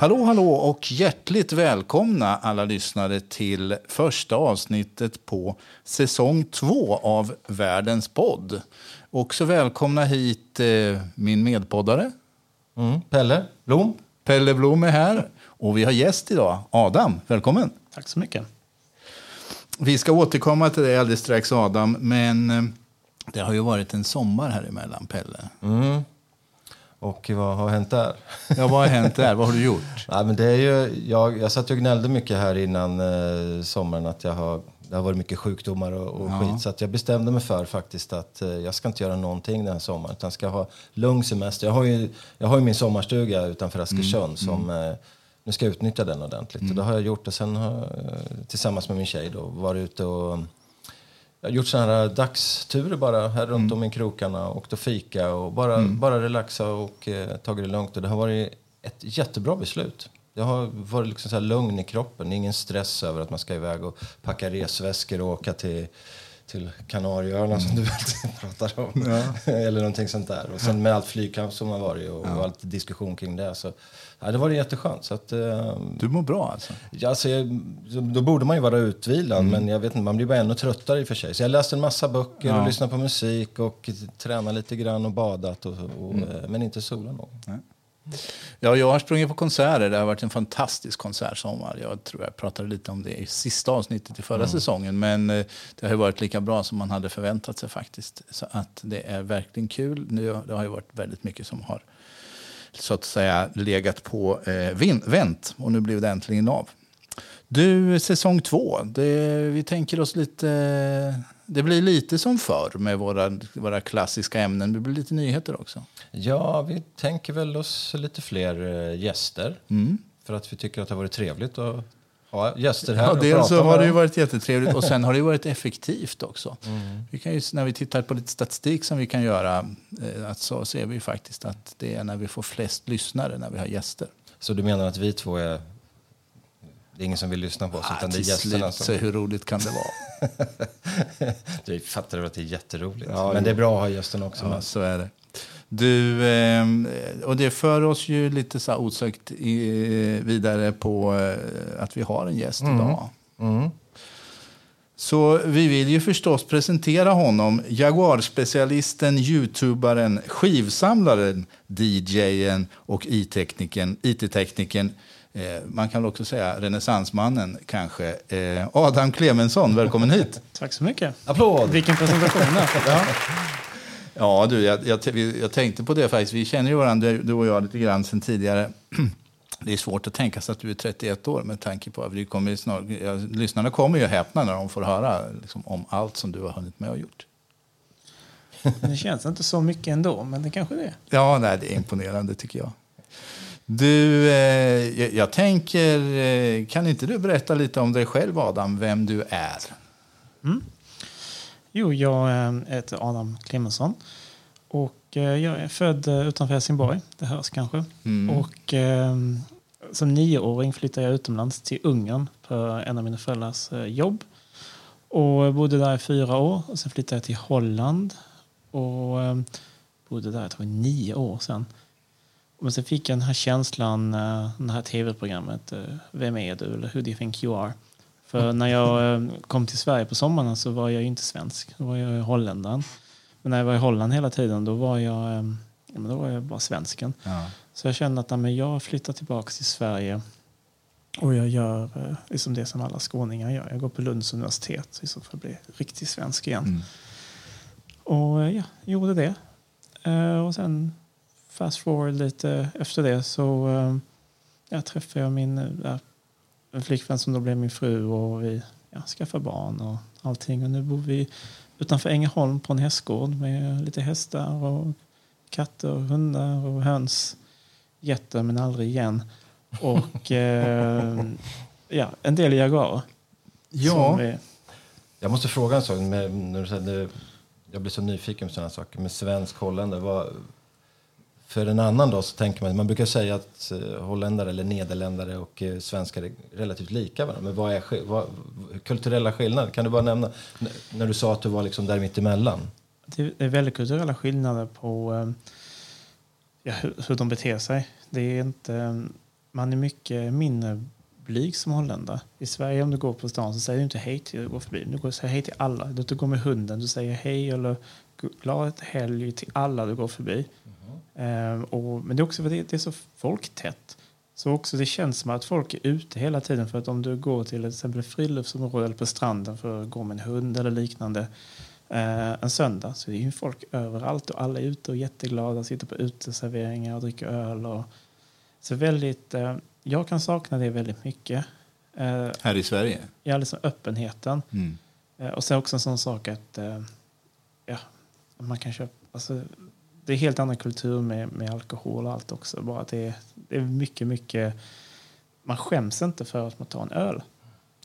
Hallå, hallå och hjärtligt välkomna alla lyssnare till första avsnittet på säsong två av Världens podd. Också välkomna hit eh, min medpoddare. Mm. Pelle Blom. Pelle Blom är här. Och vi har gäst idag, Adam. Välkommen. Tack så mycket. Vi ska återkomma till det alldeles strax, Adam. Men eh, det har ju varit en sommar här emellan, Pelle. Mm. Och vad har hänt där? Ja, vad har hänt där? Vad har du gjort? Nej, men det är ju, jag, jag satt och gnällde mycket här innan eh, sommaren att jag har, det har varit mycket sjukdomar och, och Ja. skit. Så att jag bestämde mig för faktiskt att eh, jag ska inte göra någonting den här sommaren. Utan ska ha lugn semester. Jag har ju, jag har ju min sommarstuga utanför Askersund som eh, nu ska jag utnyttja den ordentligt. Och det har jag gjort och sen har jag eh, tillsammans med min tjej då varit ute och jag har gjort sådana här dagsturer bara här runt om i krokarna. Åkt och fika och bara, bara relaxa och eh, tagit det lugnt. Och det har varit ett jättebra beslut. Jag har varit liksom så här lugn i kroppen. Ingen stress över att man ska iväg och packa resväskor och åka till, till Kanarieöarna som du alltid pratar om. Eller någonting sånt där. Och sen med allt flygkamp som har varit och, och allt diskussion kring det. Så, ja, det var jätteskönt. Så att, eh, Du mår bra alltså? Ja, alltså, jag, då borde man ju vara utvilad, men jag vet inte, man blir bara ännu tröttare i och för sig. Så jag läste en massa böcker Ja. och lyssnat på musik och tränat lite grann och badat, och, och, eh, men inte solat någon. Ja, jag har sprungit på konserter. Det har varit en fantastisk konsertsommar. Jag tror jag pratade lite om det i sista avsnittet i förra säsongen. Men eh, det har ju varit lika bra som man hade förväntat sig faktiskt. Så att det är verkligen kul. Nu, det har ju varit väldigt mycket som har så att säga legat på eh, vänt. Och nu blev det äntligen av. Du, säsong två. Det, vi tänker oss lite... Det blir lite som förr med våra, våra klassiska ämnen. Det blir lite nyheter också. Ja, vi tänker väl oss lite fler eh, gäster. För att vi tycker att det har varit trevligt att ha gäster här Ja, och dels så har det ju varit jättetrevligt och sen har det varit effektivt också. Vi kan ju, när vi tittar på lite statistik som vi kan göra eh, att så ser vi faktiskt att det är när vi får flest lyssnare när vi har gäster. Så du menar att vi två är... Det är ingen som vill lyssna på oss, utan det är Ah, gästerna som... hur roligt kan det vara? Du fattar väl att det är jätteroligt. Ja, men det är bra att ha gästerna också Ja, med. så är det. Du, eh, och det för oss ju lite så osökt i, vidare på eh, att vi har en gäst idag. Mm. Så vi vill ju förstås presentera honom, Jaguar-specialisten, youtubaren, skivsamlaren, DJen och IT-teknikern. IT-teknikern eh, man kan väl också säga renässansmannen kanske. Eh, Adam Clemensson, välkommen hit. Tack så mycket. Applåd! Vilken presentation. Ja. Ja, du, jag, jag, jag tänkte på det faktiskt. Vi känner ju varandra, du- och jag, lite grann sen tidigare. Det är svårt att tänka sig att du är 31 år med tanke på att vi kommer snart, ja, lyssnarna kommer ju häpna när de får höra liksom, om allt som du har hunnit med och gjort. Det känns inte så mycket ändå, men det kanske det är. Ja, nej, det är imponerande tycker jag. Du, eh, jag, tänker, eh, kan inte du berätta lite om dig själv Adam, vem du är? Jo, jag heter Adam Clemensson. Och eh, jag är född eh, utanför Helsingborg, det hörs kanske. Mm. Och eh, som nioåring flyttade jag utomlands till Ungern på en av mina föräldrars jobb. Och bodde där i fyra år. Och sen flyttade jag till Holland. Och bodde där, jag tror nio år sen. Men sen fick jag den här känslan, det här tv-programmet, Vem är du? Eller Who do you think you are? För när jag eh, kom till Sverige på sommaren så var jag inte svensk, då var jag holländaren. Men när jag var i Holland hela tiden då var jag, eh, ja, då var jag bara svensken. Ja. Så jag kände att men jag flyttar tillbaka till Sverige och jag gör eh, liksom det som alla skåningar gör. Jag går på Lunds universitet liksom för att bli riktigt svensk igen. Mm. Och ja, gjorde det. Och sen fast forward lite efter det så eh, ja, träffade jag min en flickvän som då blev min fru och vi ja, skaffade barn och allting. Och nu bor vi utanför Ängelholm på en hästgård med lite hästar och katter, hundar och höns. Getter men aldrig igen. Och eh, ja, en del jaguarer. Ja, vi- Jag måste fråga en sak. Med, när du säger, jag blir så nyfiken på sådana saker. Med svensk holländare. Vad, för en annan då så tänker man, man brukar säga att eh, holländare eller nederländare och eh, svenskar är relativt lika varandra. Men vad är vad, kulturella skillnader? Kan du bara nämna, när du sa att du var liksom där mitt emellan? Det är väldigt kulturella skillnader på eh, ja, hur, de beter sig. Det är inte... man är mycket mindre blyg som holländare. I Sverige om du går på stan så säger du inte hej till du går förbi. Du säger hej till alla. Du går med hunden, du säger hej eller glad helg till alla du går förbi. Mm. och, men det är också för att det, är så folktätt. Så också det känns som att folk är ute hela tiden. För att om du går till exempel friluftsområde eller på stranden för att gå med en hund eller liknande eh, en söndag så är det ju folk överallt och alla är ute och jätteglada, sitter på uteserveringar och dricker öl. Och, så väldigt, eh, jag kan sakna det väldigt mycket. Eh, Här i Sverige? Ja, liksom öppenheten. Mm. Eh, och sen också en sån sak att eh, ja, man kan köpa, alltså, det är helt annan kultur med, med alkohol och allt också. Bara det, är, det är mycket, mycket... Man skäms inte för att man tar en öl.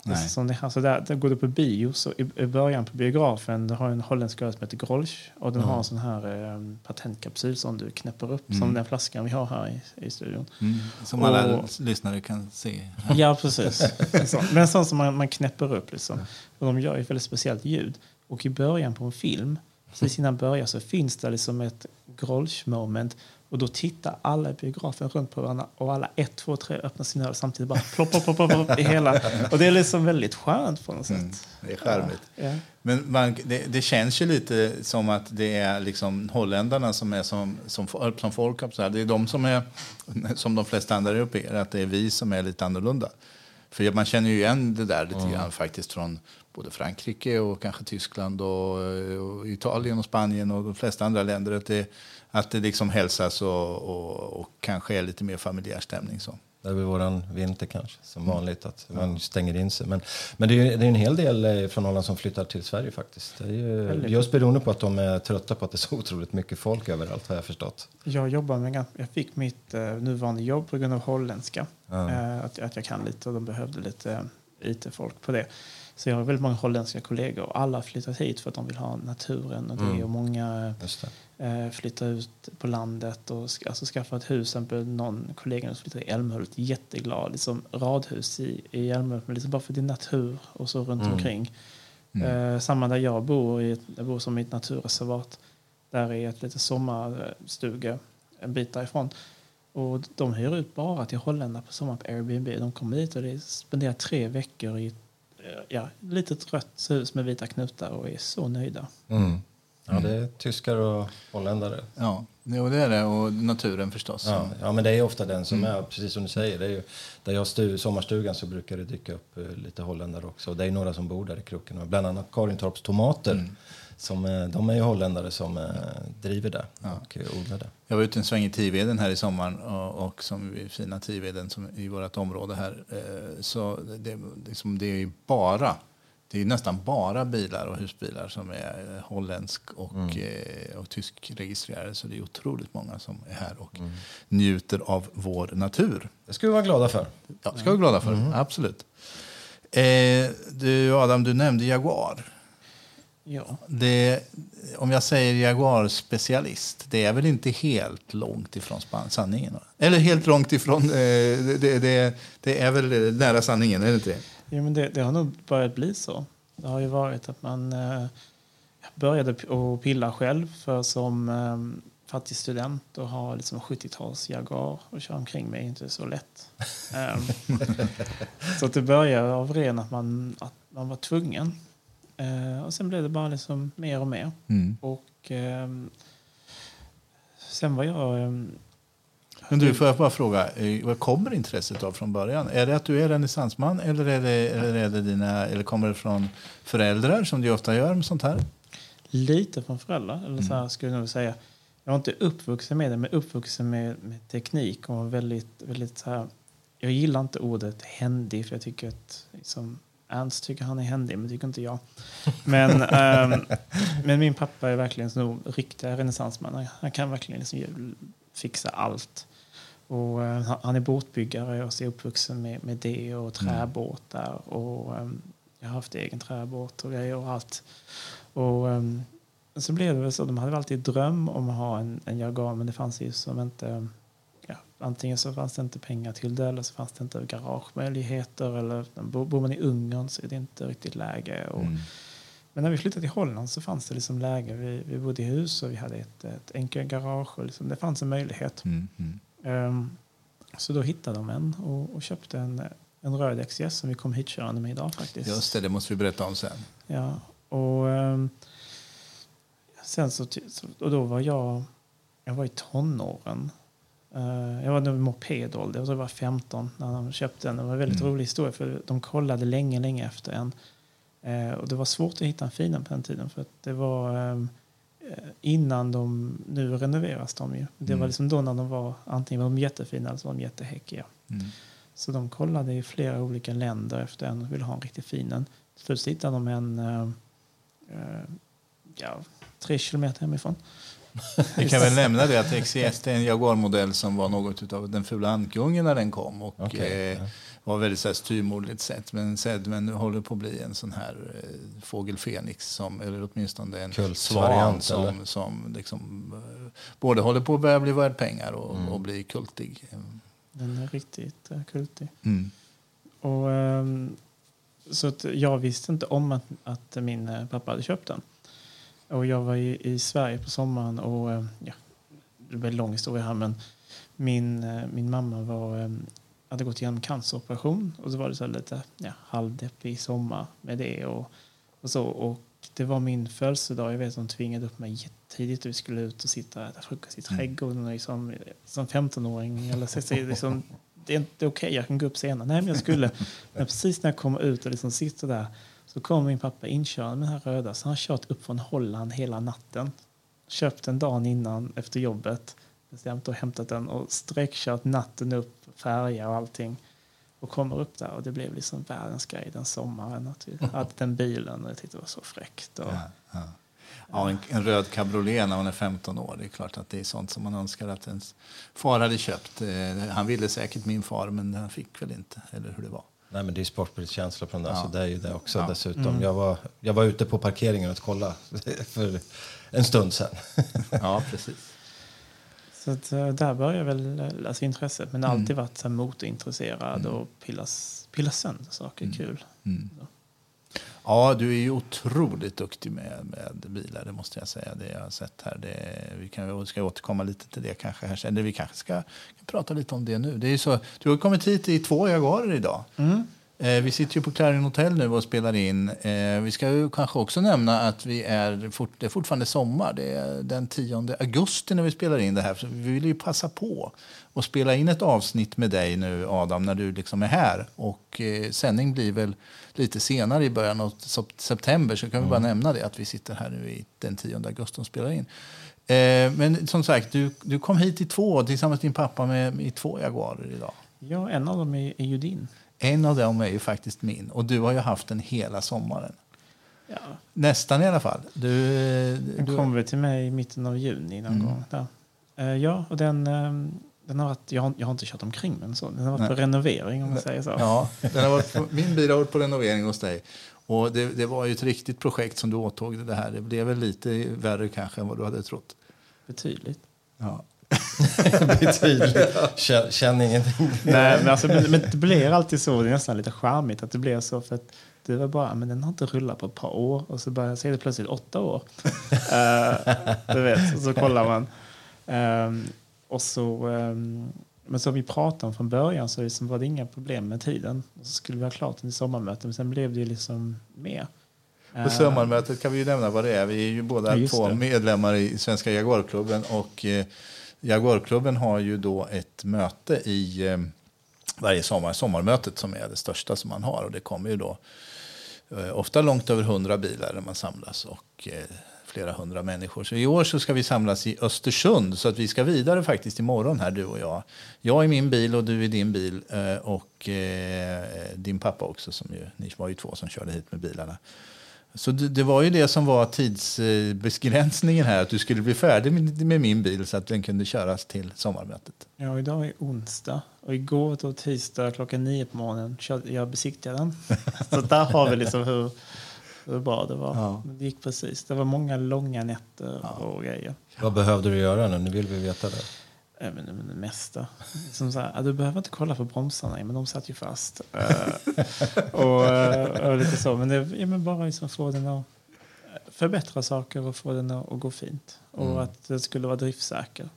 Nej. Som det, alltså där, där går du på bio, så i, i början på biografen du har en holländsk öl som heter Grolsch och den mm. har en sån här eh, patentkapsyl som du knäpper upp, mm. som den flaskan vi har här i, i studion. Mm. Som och, alla lyssnare kan se. Ja, precis. Men en sån som man, man knäpper upp. Liksom. Och de gör ett väldigt speciellt ljud. Och i början på en film precis innan början så finns det liksom ett grolsch-moment och då tittar alla i biografen runt på varandra och alla ett, två, tre öppnar sina öl samtidigt bara plopp, plopp, plopp, plopp, i hela. Och det är liksom väldigt skönt på något sätt. Mm, det är charmigt. Ja, ja. Men man, det, det, känns ju lite som att det är liksom holländarna som är som, som, som folk. Så här. Det är de som är, som de flesta andra europeer, att det är vi som är lite annorlunda. För man känner ju igen det där lite mm. grann faktiskt från både Frankrike och kanske Tyskland och, och, Italien och Spanien och de flesta andra länder. Att det, att det liksom hälsas och, och, och kanske är lite mer familjär stämning. Så. Det är väl våran vinter kanske, som mm. vanligt, att man stänger in sig. Men, men det, är, det är en hel del eh, från Holland som flyttar till Sverige faktiskt. Det är ju, just beroende på att de är trötta på att det är så otroligt mycket folk överallt har jag förstått. Jag jobbar med, jag fick mitt uh, nuvarande jobb på grund av holländska. Mm. Uh, att, att jag kan lite och de behövde lite IT-folk på det. Så jag har väldigt många holländska kollegor och alla har flyttat hit för att de vill ha naturen och det. Mm. Och många eh, flyttar ut på landet och alltså skaffa ett hus. Exempel någon kollega som flyttar i Älmhult, jätteglad. Liksom radhus i, i Älmhult, men liksom bara för det är natur och så runt mm. omkring. Mm. Eh, samma där jag bor, i, jag bor som i ett naturreservat. Där är ett litet sommarstuga en bit därifrån. Och de hyr ut bara till holländare på sommaren på Airbnb. De kommer dit och spenderar tre veckor i ett ja, litet rött hus med vita knutar och är så nöjda. Mm. Ja, det är tyskar och holländare. Ja, jo, det är det. Och naturen förstås. Ja, ja men det är ofta den som mm. är, precis som du säger. Det är ju, där jag har sommarstugan så brukar det dyka upp uh, lite holländare också. Och det är några som bor där i kroken. Bland annat Karintorps tomater. Mm. Som, eh, de är ju holländare som eh, driver det ja. och odlar det. Jag var ute en sväng i Tiveden här i sommaren och, och som fina Tiveden som i vårt område här. Eh, så det, liksom, det är bara det är nästan bara bilar och husbilar som är holländsk och, mm. och tysk registrerade. Så det är otroligt många som är här och mm. njuter av vår natur. Det ska vi vara glada för. Ja, det ska vi vara glada för. Mm. Absolut. Eh, du Adam, du nämnde Jaguar. Ja. Det, om jag säger Jaguar-specialist, det är väl inte helt långt ifrån sanningen? Eller helt långt ifrån, eh, det, det, det, är väl nära sanningen, är det inte det? Ja, men det, det har nog börjat bli så. Det har ju varit att man eh, började att pilla själv för som eh, fattig student och ha liksom 70-tals Jaguar och köra omkring med är inte så lätt. um, så att det började av ren att man, att man var tvungen Eh, och sen blev det bara liksom mer och mer. Mm. Och eh, sen var jag... Eh, men du, får jag bara fråga, eh, vad kommer intresset av från början? Är det att du är renässansman eller, är det, eller, är det dina, eller kommer det från föräldrar som du ofta gör med sånt här? Lite från föräldrar, eller så här mm. skulle jag nog säga. Jag var inte uppvuxen med det, men uppvuxen med, med teknik och väldigt, väldigt så här, jag gillar inte ordet händig för jag tycker att liksom, Ernst tycker han är händig, men tycker inte jag. Men, um, men min pappa är verkligen en riktig renässansman. Han kan verkligen liksom fixa allt. Och, uh, han är båtbyggare och är uppvuxen med, med det och mm. träbåtar. Och, um, jag har haft egen träbåt och grejer och allt. Och, um, så blev det så. De hade alltid dröm om att ha en, en Jaguar, men det fanns ju som inte antingen så fanns det inte pengar till det eller så fanns det inte garagemöjligheter. Eller bor man i Ungern så är det inte riktigt läge. Och, mm. Men när vi flyttade till Holland så fanns det liksom läge. Vi, vi bodde i hus och vi hade ett, ett enkelt garage. Och liksom, det fanns en möjlighet. Mm. Mm. Um, Så då hittade de en och, och köpte en, en röd XJS som vi kom hit körande med idag faktiskt. Just det, det måste vi berätta om sen. Ja, och ehm, sen så och då var jag, jag var i tonåren. Eh, jag var nog mopedålder, jag tror jag var 15 när de köpte den. Det var en väldigt Mm. rolig historia för de kollade länge, länge efter en. Eh, och det var svårt att hitta en fin på den tiden för att det var ehm, eh, innan de, nu renoveras de ju. Det var Mm. liksom då när de var, antingen var de jättefina eller så var de jättehäckiga. Mm. Så de kollade i flera olika länder efter en och ville ha en riktigt fin en. Till slut hittade de en eh, eh, ja, tre kilometer hemifrån. Vi kan väl nämna det att XCS är en Jaguar-modell som var något av den fula ankungen när den kom och Okej, eh, var väldigt så här sett. Men nu håller på att bli en sån här eh, fågel Fenix som, eller åtminstone en Kultsvariant, svan eller? som, som liksom, eh, både håller på att börja bli värd pengar och, Mm. och bli kultig. Den är riktigt uh, kultig. Mm. Och, ehm, så att jag visste inte om att, att min eh, pappa hade köpt den. Och jag var i, i Sverige på sommaren och eh, ja, det blir en lång historia här men min, eh, min mamma var, eh, hade gått igenom canceroperation och så var det så lite ja, halvdeppig sommar med det och, och så. Och det var min födelsedag. Jag vet att de tvingade upp mig jättetidigt och vi skulle ut och sitta och äta frukost i trädgården. Och liksom, som 15-åring. Eller så, så, liksom, det är inte okej, jag kan gå upp senare. Nej, men jag skulle. Men precis när jag kommer ut och liksom sitter där så kommer min pappa inkörande med den här röda. Så han kört upp från Holland hela natten. Köpt den dagen innan efter jobbet. Bestämt och hämtat den och sträckkört natten upp, färja och allting. Och kommer upp där och det blev liksom världens grej den sommaren. Att vi hade den bilen och jag tyckte det var så fräckt. Och, Ja, ja. Ja, en, en röd cabriolet när man är 15 år. Det är klart att det är sånt som man önskar att ens far hade köpt. Eh, Han ville säkert min far, men han fick väl inte. Eller hur det var. Nej, men det är sportbilskänsla på den där, Ja. så det är ju det också Ja. dessutom. Jag, var, jag var ute på parkeringen och kollade för en stund sedan. Ja, precis. Så att, eh, där började väl eh, alltså, intresset. Men Mm. alltid varit så här, motorintresserad Mm. och pillas, pilla sönder saker. Mm. Kul. Mm. Ja, du är ju otroligt duktig med, med bilar, det måste jag säga. Det jag har sett här. Det, vi kan, vi ska återkomma lite till det kanske. Här. sen. Eller vi kanske ska kan prata lite om det nu. Det är så, du har kommit hit i två Jaguarer idag. Mm. Eh, vi sitter ju på Clarion Hotel nu och spelar in. Eh, vi ska ju kanske också nämna att vi är fort, det är fortfarande sommar. Det är den 10 augusti när vi spelar in det här. Så vi vill ju passa på att spela in ett avsnitt med dig nu, Adam, när du liksom är här. Och eh, sändning blir väl lite senare i början av sep- september. Så kan vi bara nämna det att vi sitter här nu i den 10 augusti och spelar in. Eh, men som sagt, du, du kom hit i två tillsammans med din pappa med, i två Jaguarer idag. Ja, en av dem är, är ju din. En av dem är ju faktiskt min. Och du har ju haft den hela sommaren. Ja. Nästan i alla fall. Du, Den du, kom väl till mig i mitten av juni någon Mm. gång. Där. Eh, ja, och den, eh, den har varit, jag, har, jag har inte kört omkring den så. Den har varit Nej. på renovering om man säger så. ja, den har varit på, min bil har varit på renovering hos dig. Och det, det var ju ett riktigt projekt som du åtog dig det här. Det blev väl lite värre kanske än vad du hade trott. Betydligt. Ja. Betydligt. Känn, känn ingenting. Nej, men, alltså, men, men det blir alltid så. Det är nästan lite charmigt att det blir så. För att det var bara, men den har inte rullat på ett par år. Och så börjar jag det plötsligt åtta år. uh, du vet, och så kollar man. Ehm, och så, ehm, men som vi pratade om från början så liksom var det inga problem med tiden. Och så skulle vi ha klart den i sommarmötet. Men sen blev det ju liksom mer. På Eh, sommarmötet kan vi ju nämna vad det är. Vi är ju båda Ja, två det. medlemmar i Svenska Jaguarklubben. Och eh, Jaguarklubben har ju då ett möte i eh, varje sommar. Sommarmötet som är det största som man har. Och det kommer ju då eh, ofta långt över hundra bilar när man samlas. Och eh, flera hundra människor. Så i år så ska vi samlas i Östersund. Så att vi ska vidare faktiskt imorgon här du och jag. Jag i min bil och du i din bil. Eh, och eh, din pappa också. Som ju, ni var ju två som körde hit med bilarna. Så det, var ju det som var tidsbegränsningen här, att du skulle bli färdig med, min bil så att den kunde köras till sommarmötet. Ja, idag är onsdag. Och igår då tisdag klockan nio på morgonen körde jag besiktade den. så där har vi liksom hur, hur bra det var. Ja. Men Det gick precis. Det var många långa nätter Ja. och grejer. Vad behövde du göra nu? Nu vill vi veta det. Men, men det mesta. Som så här, du behöver inte kolla på bromsarna, men de satt ju fast. Eh, och, eh, och lite så. Men, det, ja, men bara liksom få den att förbättra saker och få den att, att gå fint. Och Mm. att det skulle vara driftsäker.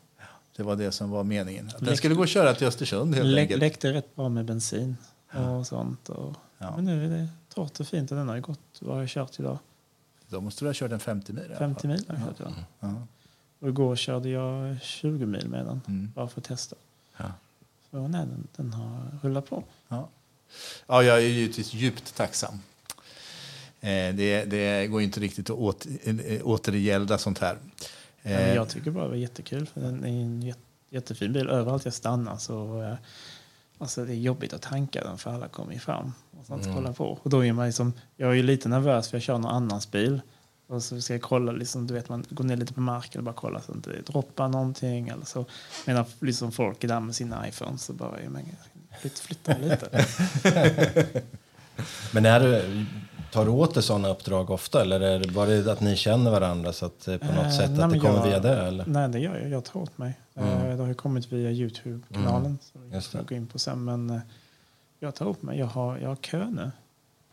Det var det som var meningen. Att den skulle gå att köra till Östersund helt Lä, enkelt. läckte rätt bra med bensin och sånt. Och, Ja. Men nu är det torrt och fint den har gått, vad har jag kört idag? Då måste du ha kört en 50 mil. i alla 50 fall. mil har jag kört idag. Ja. Och igår körde jag 20 mil med den, Mm. bara för att testa. Ja. Så nej, den, den har rullat på. Ja. ja, jag är givetvis djupt tacksam. Eh, det, det går inte riktigt att åter, eh, återgälda sånt här. Eh, jag tycker bara det var jättekul, för den är en jätte, jättefin bil. Överallt jag stannar så eh, alltså det är jobbigt att tanka den för alla kommer ju fram och sånt Mm. kolla på. Och då är man liksom, jag är ju lite nervös för jag kör någon annans bil. Och så ska jag kolla, liksom, du vet man går ner lite på marken och bara kolla så att det inte droppar någonting. Eller så. Medan liksom folk är där med sina iPhones så bara, ja, men, flytta, flytta lite. Men är det, tar du åt dig sådana uppdrag ofta eller är det bara att ni känner varandra så att eh, på något Eh, sätt nej, att det kommer jag- via det? Eller? Nej, det gör jag. Jag tar åt mig. Mm. Eh, Det har ju kommit via Youtube-kanalen. som vi Just ska det. gå in på sen. Men eh, jag tar åt mig. Jag har, jag har kö nu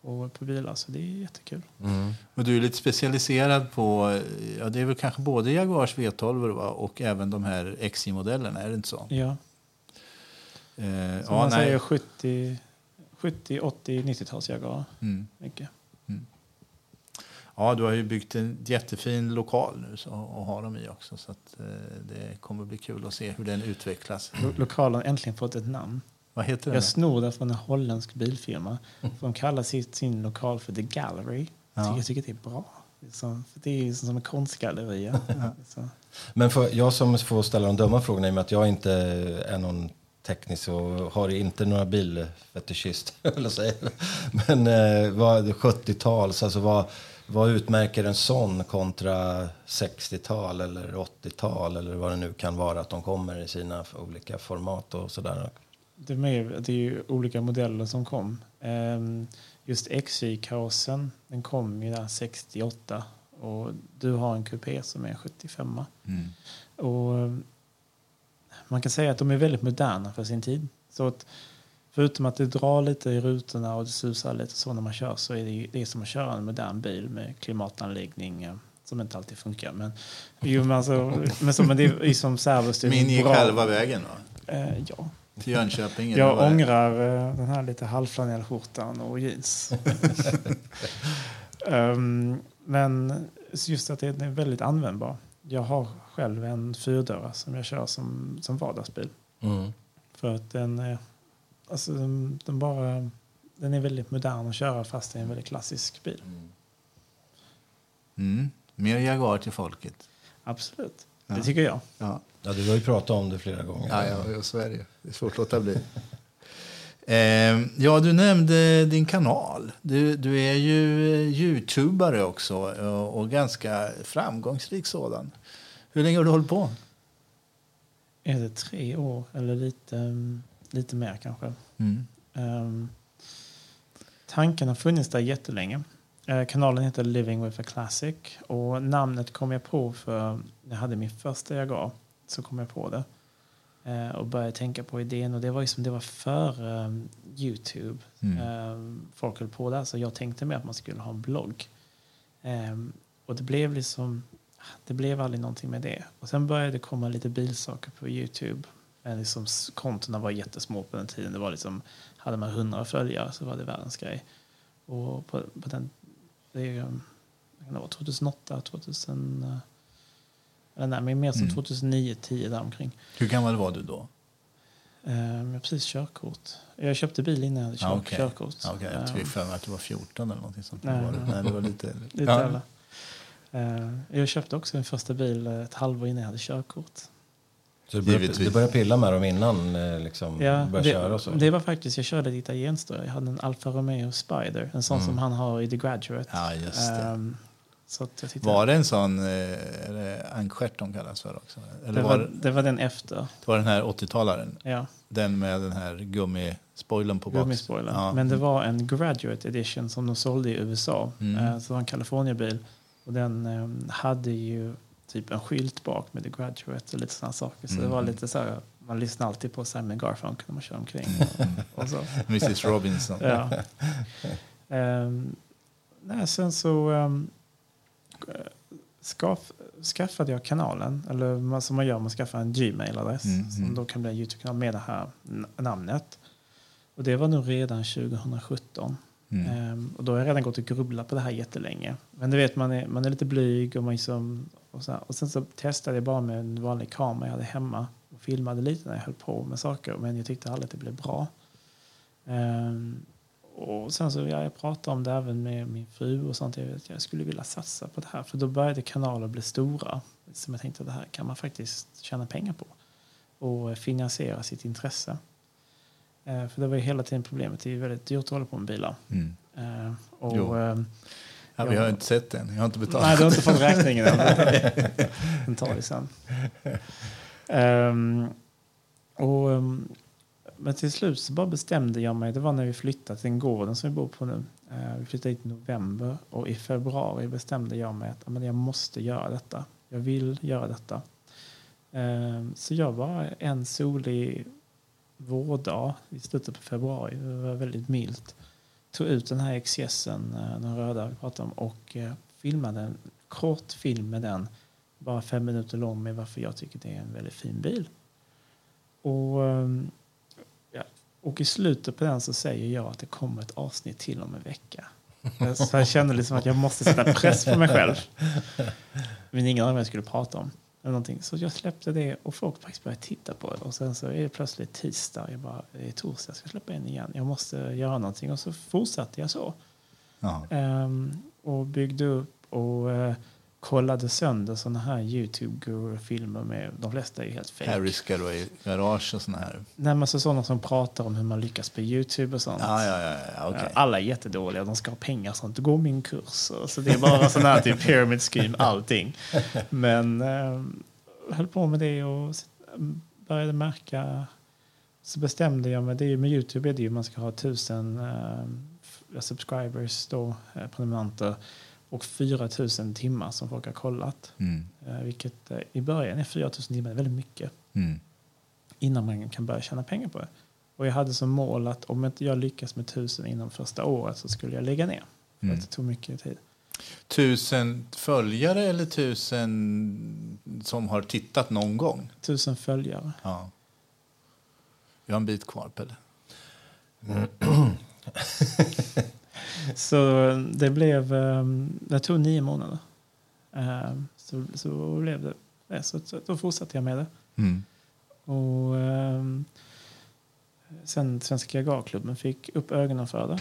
på, på bilar, så det är jättekul. Mm. Och du är lite specialiserad på, ja, det är väl kanske både Jaguars V12 va? och även de här XJ-modellerna, är det inte så? Ja. Eh, Så ja, man nej. säger 70, 70 80, 90-tals Jaguar. Mm. Mycket. Ja, du har ju byggt en jättefin lokal nu så, och har dem i också. Så att, eh, det kommer bli kul att se hur den utvecklas. Lo- Lokalen har äntligen fått ett namn. Vad heter den? Jag snor det från en holländsk bilfirma. För de kallar sitt, sin lokal för The Gallery. Jag Ja. tycker, jag tycker det är bra. Liksom, för det är ju som en konstgalleria. Så. Men för, jag som får ställa de dumma frågorna i och med att jag inte är någon teknisk och har inte några bilfetischist, eller säga. Men eh, vad 70-tals, alltså vad, vad utmärker en sån kontra 60-tal eller 80-tal eller vad det nu kan vara att de kommer i sina olika format och sådär. Det är, mer, det är ju olika modeller som kom. Ehm, Just XY-karossen, den kom ju där 68 och du har en kupé som är 75. Mm. Och man kan säga att de är väldigt moderna för sin tid. Så att förutom att det drar lite i rutorna och det susar lite så när man kör så är det, ju, det är som att köra en modern bil med klimatanläggning eh, som inte alltid funkar. Men, jo, men, alltså, men, så, men det är ju som servos. det är Min gick halva vägen va? Eh, ja, till Jönköping. jag det- ångrar eh, den här lite halvflanellskjortan och jeans. Ehm, men just att den är väldigt användbar. Jag har själv en fyrdörra som jag kör som, som vardagsbil. Mm. För att den, är- alltså, den, den, bara, den är väldigt modern att köra fast det är en väldigt klassisk bil. Mm. Mer Jaguar till folket. Absolut, Ja. det tycker jag. Ja, Ja, du har ju pratat om det flera gånger. ja, ja så är det. Det är svårt att låta bli. Eh, ja, du nämnde din kanal. Du, du är ju eh, youtubare också och, och ganska framgångsrik sådan. Hur länge har du hållit på? Är det tre år eller lite, mm, lite mer kanske? Mm. Um, tanken har funnits där jättelänge. Eh, kanalen heter Living with a Classic och namnet kom jag på för när jag hade min första Jaguar så kom jag på det eh, och började tänka på idén och det var ju som det var för um, Youtube. Mm. Ehm, folk höll på där så jag tänkte mer att man skulle ha en blogg. Ehm, och det blev liksom det blev aldrig någonting med det. Och sen började det komma lite bilsaker på Youtube. Men liksom, kontona var jättesmå på den tiden. Det var liksom, hade man 100 följare så var det världens grej. Och på, på den, det, um, det vara, 2008, 2000... eh, Eller nej, men mer som Mm. 2009, 10 däromkring. Hur gammal var du då? Ehm, jag precis körkort. Jag köpte bil innan jag hade kört, Ah, okej. körkort. Ja, Okej, jag Ehm, tror för mig att du var 14 eller någonting sånt. Nej, var det. nej. Det var lite... Lite Ja. Eh, jag köpte också min första bil eh, ett halvår innan jag hade körkort. Så du började, du började pilla med dem innan eh, liksom, Ja, började det, köra och så? det var faktiskt, jag körde ett italienskt då. Jag hade en Alfa Romeo Spider. En sån Mm. som han har i The Graduate. Ja, just det. Ehm, så att jag tyckte Var det en sån, eh, är det ankstjärt de kallas för också? Eller det, var, var, det det var den efter. var den här 80-talaren? Ja, Den med den här gummispoilern på bak? gummispoilern. Ja. Men det var en Graduate Edition som de sålde i USA. Mm. Eh, så det var en California-bil. Och den eh, hade ju typ en skylt bak med The Graduate och lite sådana saker. Så det var Mm. lite så här, man lyssnade alltid på Simon Garfunkel när man kör omkring. Och, och så. Mrs Robinson. Ja. Ehm, nej, sen så... ehm, skaff, skaffade jag kanalen, eller som man gör, man skaffar en Gmail-adress Mm, som mm. då kan bli en Youtube-kanal med det här namnet. Och det var nog redan 2017. Mm. Ehm, och då har jag redan gått och grubblat på det här jättelänge. Men du vet, man är, man är lite blyg och, man liksom, och, så här. och sen så testade jag bara med en vanlig kamera jag hade hemma och filmade lite när jag höll på med saker. Men jag tyckte aldrig att det blev bra. Ehm, och sen så ja, jag pratade om det även med min fru och sånt. Jag, vet, jag skulle vilja satsa på det här. För då började kanaler bli stora. Som jag tänkte att det här kan man faktiskt tjäna pengar på. Och finansiera sitt intresse. Eh, för det var ju hela tiden problemet. Det är ju väldigt dyrt att hålla på med bilar. Mm. Eh, och. Ja, vi har inte sett den. Jag har inte betalat. Nej, du har inte fått räkningen än. Den tar vi sen. Ehm, och, ehm, men till slut så bara bestämde jag mig. Det var när vi flyttade till den gården som vi bor på nu. Eh, vi flyttade hit i november och i februari bestämde jag mig att men jag måste göra detta. Jag vill göra detta. Ehm, så jag bara en solig vårdag i slutet på februari. Det var väldigt milt tog ut den här XJSen, eh, den röda vi pratade om, och eh, filmade en kort film med den. Bara fem minuter lång med varför jag tycker det är en väldigt fin bil. Och, ehm, ja, och i slutet på den så säger jag att det kommer ett avsnitt till om en vecka. Så jag kände liksom att jag måste sätta press på mig själv. Men ingen aning vad jag skulle prata om. Eller någonting. Så jag släppte det och folk faktiskt började titta på det. Och sen så är det plötsligt tisdag. Jag bara, det är torsdag, jag ska släppa en igen. Jag måste göra någonting. Och så fortsatte jag så. Ehm, och byggde upp och eh, kollade sönder sådana här YouTube-guru-filmer med, de flesta är ju helt fake. Harry Garage och såna här. Nej men så sådana som pratar om hur man lyckas på YouTube och sånt. Ja, ja, ja. ja okej. Alla är jättedåliga, de ska ha pengar och sånt. Gå min kurs. Så det är bara sån här typ pyramid scheme, allting. Men eh, höll på med det och började märka. Så bestämde jag mig, det är ju med Youtube är det ju man ska ha tusen eh, subscribers då, eh, prenumeranter och 4000 timmar som folk har kollat. Mm. Eh, vilket eh, i början är 4000 timmar väldigt mycket Mm. innan man kan börja tjäna pengar på det. Och jag hade som mål att om inte jag lyckas med tusen inom första året så skulle jag lägga ner. För Mm. att det tog mycket tid. Tusen följare eller tusen som har tittat någon gång? Tusen följare. Ja. Jag har en bit kvar, Pelle. Så det blev, um, det tog nio månader. Ehm, så, så blev det, så, så då fortsatte jag med det. Mm. Och ehm, sen Svenska Garklubben fick upp ögonen för det.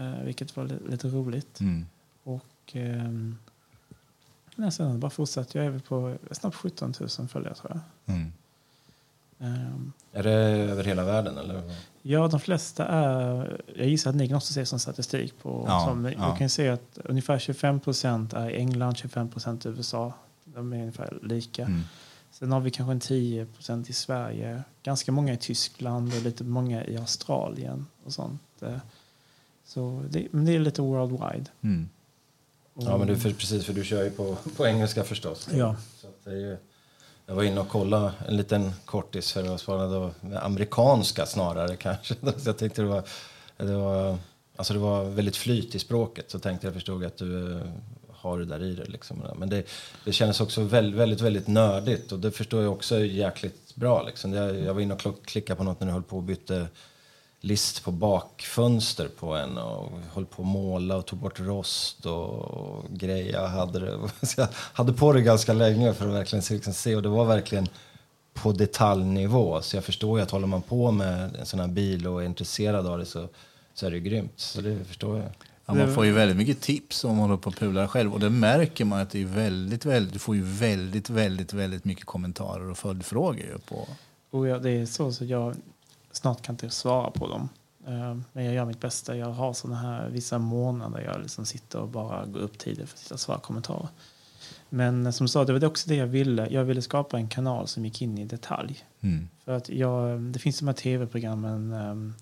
eh, vilket var li- lite roligt. Mm. Och ehm, nej, sen bara fortsatte jag. Jag är väl på snart 17 000 följare tror jag. Mm. Ehm, Är det över hela världen? Eller? Ja, de flesta är... Jag gissar att ni kan också se som statistik på... Ja, som, ja. Du kan se att ungefär 25 procent är i England, 25 procent i USA. De är ungefär lika. Mm. Sen har vi kanske en 10 procent i Sverige. Ganska många i Tyskland och lite många i Australien och sånt. Eh, Så det, men det är lite worldwide. Mm. Ja, men du, för, precis, för du kör ju på, på engelska förstås. Ja. Så att det är ju, jag var inne och kollade en liten kortis för att svara då, amerikanska snarare kanske. Så jag tänkte det var, det var, alltså det var väldigt flyt i språket. Så tänkte jag förstod att du eh, har det där i dig. Liksom. Men det, det kändes också väldigt, väldigt, väldigt nördigt och det förstår jag också jäkligt bra. Liksom. Jag, jag var inne och klickade på något när du höll på och bytte list på bakfönster på en och höll på att måla och tog bort rost och grejer. Jag hade, det. Jag hade på det ganska länge för att verkligen se, liksom se och det var verkligen på detaljnivå. Så jag förstår ju att håller man på med en sån här bil och är intresserad av det så, så är det grymt. Så det förstår jag. Ja, man får ju väldigt mycket tips om man håller på och pular själv. Och det märker man att det är väldigt, väldigt, du får ju väldigt, väldigt, väldigt mycket kommentarer och följdfrågor ju på. Och jag, det är så så jag snart kan inte svara på dem. Eh, Men jag gör mitt bästa. Jag har såna här vissa månader jag liksom sitter och bara går upp tidigt för att sitta och svara kommentarer. Men eh, som sa, det var också det jag ville. Jag ville skapa en kanal som gick in i detalj. Mm. För att jag, det finns de här tv-programmen um,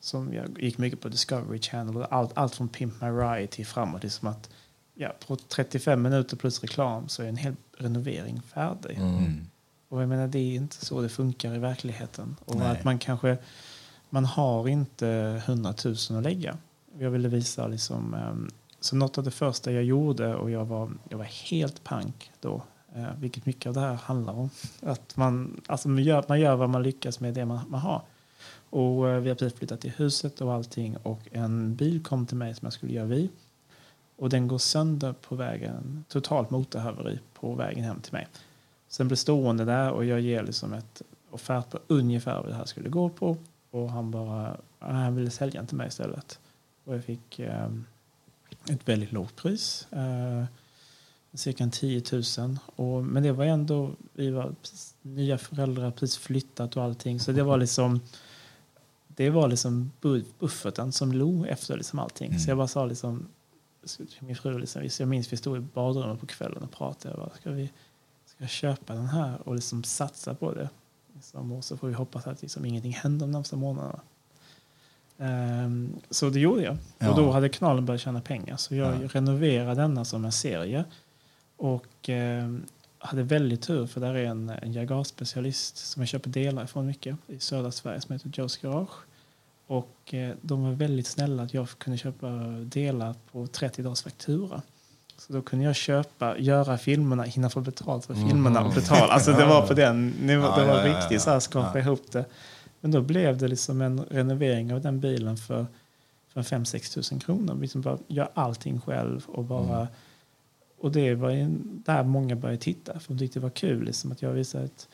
som jag gick mycket på Discovery Channel. Och allt, allt från Pimp My Ride till framåt. Det är som att ja, på 35 minuter plus reklam så är en hel renovering färdig. Mm. Och jag menar, det är inte så det funkar i verkligheten. Och Nej. att man kanske, man har inte 100 000 att lägga. Jag ville visa liksom, um, så något av det första jag gjorde, och jag var, jag var helt pank då, eh, vilket mycket av det här handlar om. Att man, alltså man, gör, man gör vad man lyckas med det man, man har. Och eh, vi har precis flyttat till huset och allting och en bil kom till mig som jag skulle göra vid. Och den går sönder på vägen, totalt motorhaveri på vägen hem till mig. Sen blir stående där och jag ger liksom ett offert på ungefär vad det här skulle gå på. Och han bara, han ville sälja den till mig istället. Och jag fick eh, ett väldigt lågt pris. Eh, cirka 10 000. Och, men det var ändå, vi var precis, nya föräldrar, precis flyttat och allting. Så det var liksom, det var liksom bufferten som låg efter liksom allting. Mm. Så jag bara sa liksom, min fru, liksom, jag minns vi stod i badrummet på kvällen och pratade. Jag bara, ska vi ska köpa den här och liksom satsa på det? Liksom, och så får vi hoppas att liksom ingenting händer de närmsta månaderna. Um, så det gjorde jag. Ja. Och då hade kanalen börjat tjäna pengar. Så jag ja. renoverade denna som en serie. Och um, hade väldigt tur för där är en, en Jagar-specialist som jag köper delar ifrån mycket i södra Sverige som heter Joe's Garage. Och eh, de var väldigt snälla att jag kunde köpa delar på 30 dagars faktura. Så då kunde jag köpa, göra filmerna, hinna få betalt för filmerna och betala. Alltså det var på den nivån, det var riktigt så här skapa ihop det. Men då blev det liksom en renovering av den bilen för, för 5-6 tusen kronor. Liksom bara göra allting själv och bara mm. Och det var där många började titta för de tyckte det var kul liksom, att jag visade ett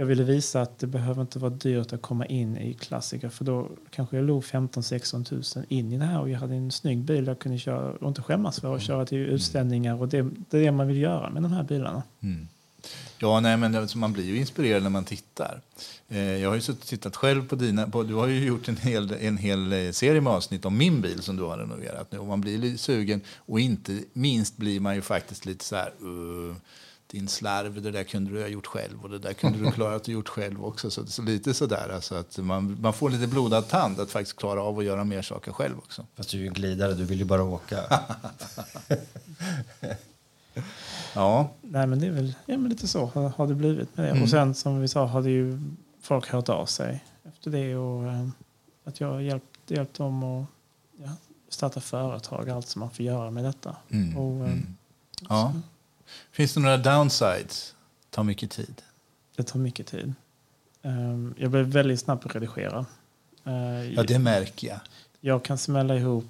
jag ville visa att det behöver inte vara dyrt att komma in i klassiker för då kanske jag låg 15-16 tusen in i det här och jag hade en snygg bil jag kunde köra och inte skämmas för att köra till utställningar och det, det är det man vill göra med de här bilarna. Mm. Ja, nej, men det, man blir ju inspirerad när man tittar. Eh, jag har ju tittat själv på dina, på, du har ju gjort en hel, en hel eh, serie med avsnitt om min bil som du har renoverat nu och man blir sugen och inte minst blir man ju faktiskt lite så här uh, din slarv, det där kunde du ha gjort själv och det där kunde du klarat att ha gjort själv också. Så, så lite sådär, alltså att man, man får lite blodad tand att faktiskt klara av att göra mer saker själv också. Fast du är ju en glidare, du vill ju bara åka. ja. Nej men det är väl ja, men lite så har det blivit med det. Mm. Och sen som vi sa har det ju folk hört av sig efter det och äh, att jag har hjälpt, hjälpt dem att ja, starta företag, allt som man får göra med detta. Mm. Och, äh, mm. Ja. Finns det några downsides? Det tar mycket tid. Det tar mycket tid. Ehm, jag blir väldigt snabb på att redigera. Ehm, ja, det märker jag. Jag kan smälla ihop...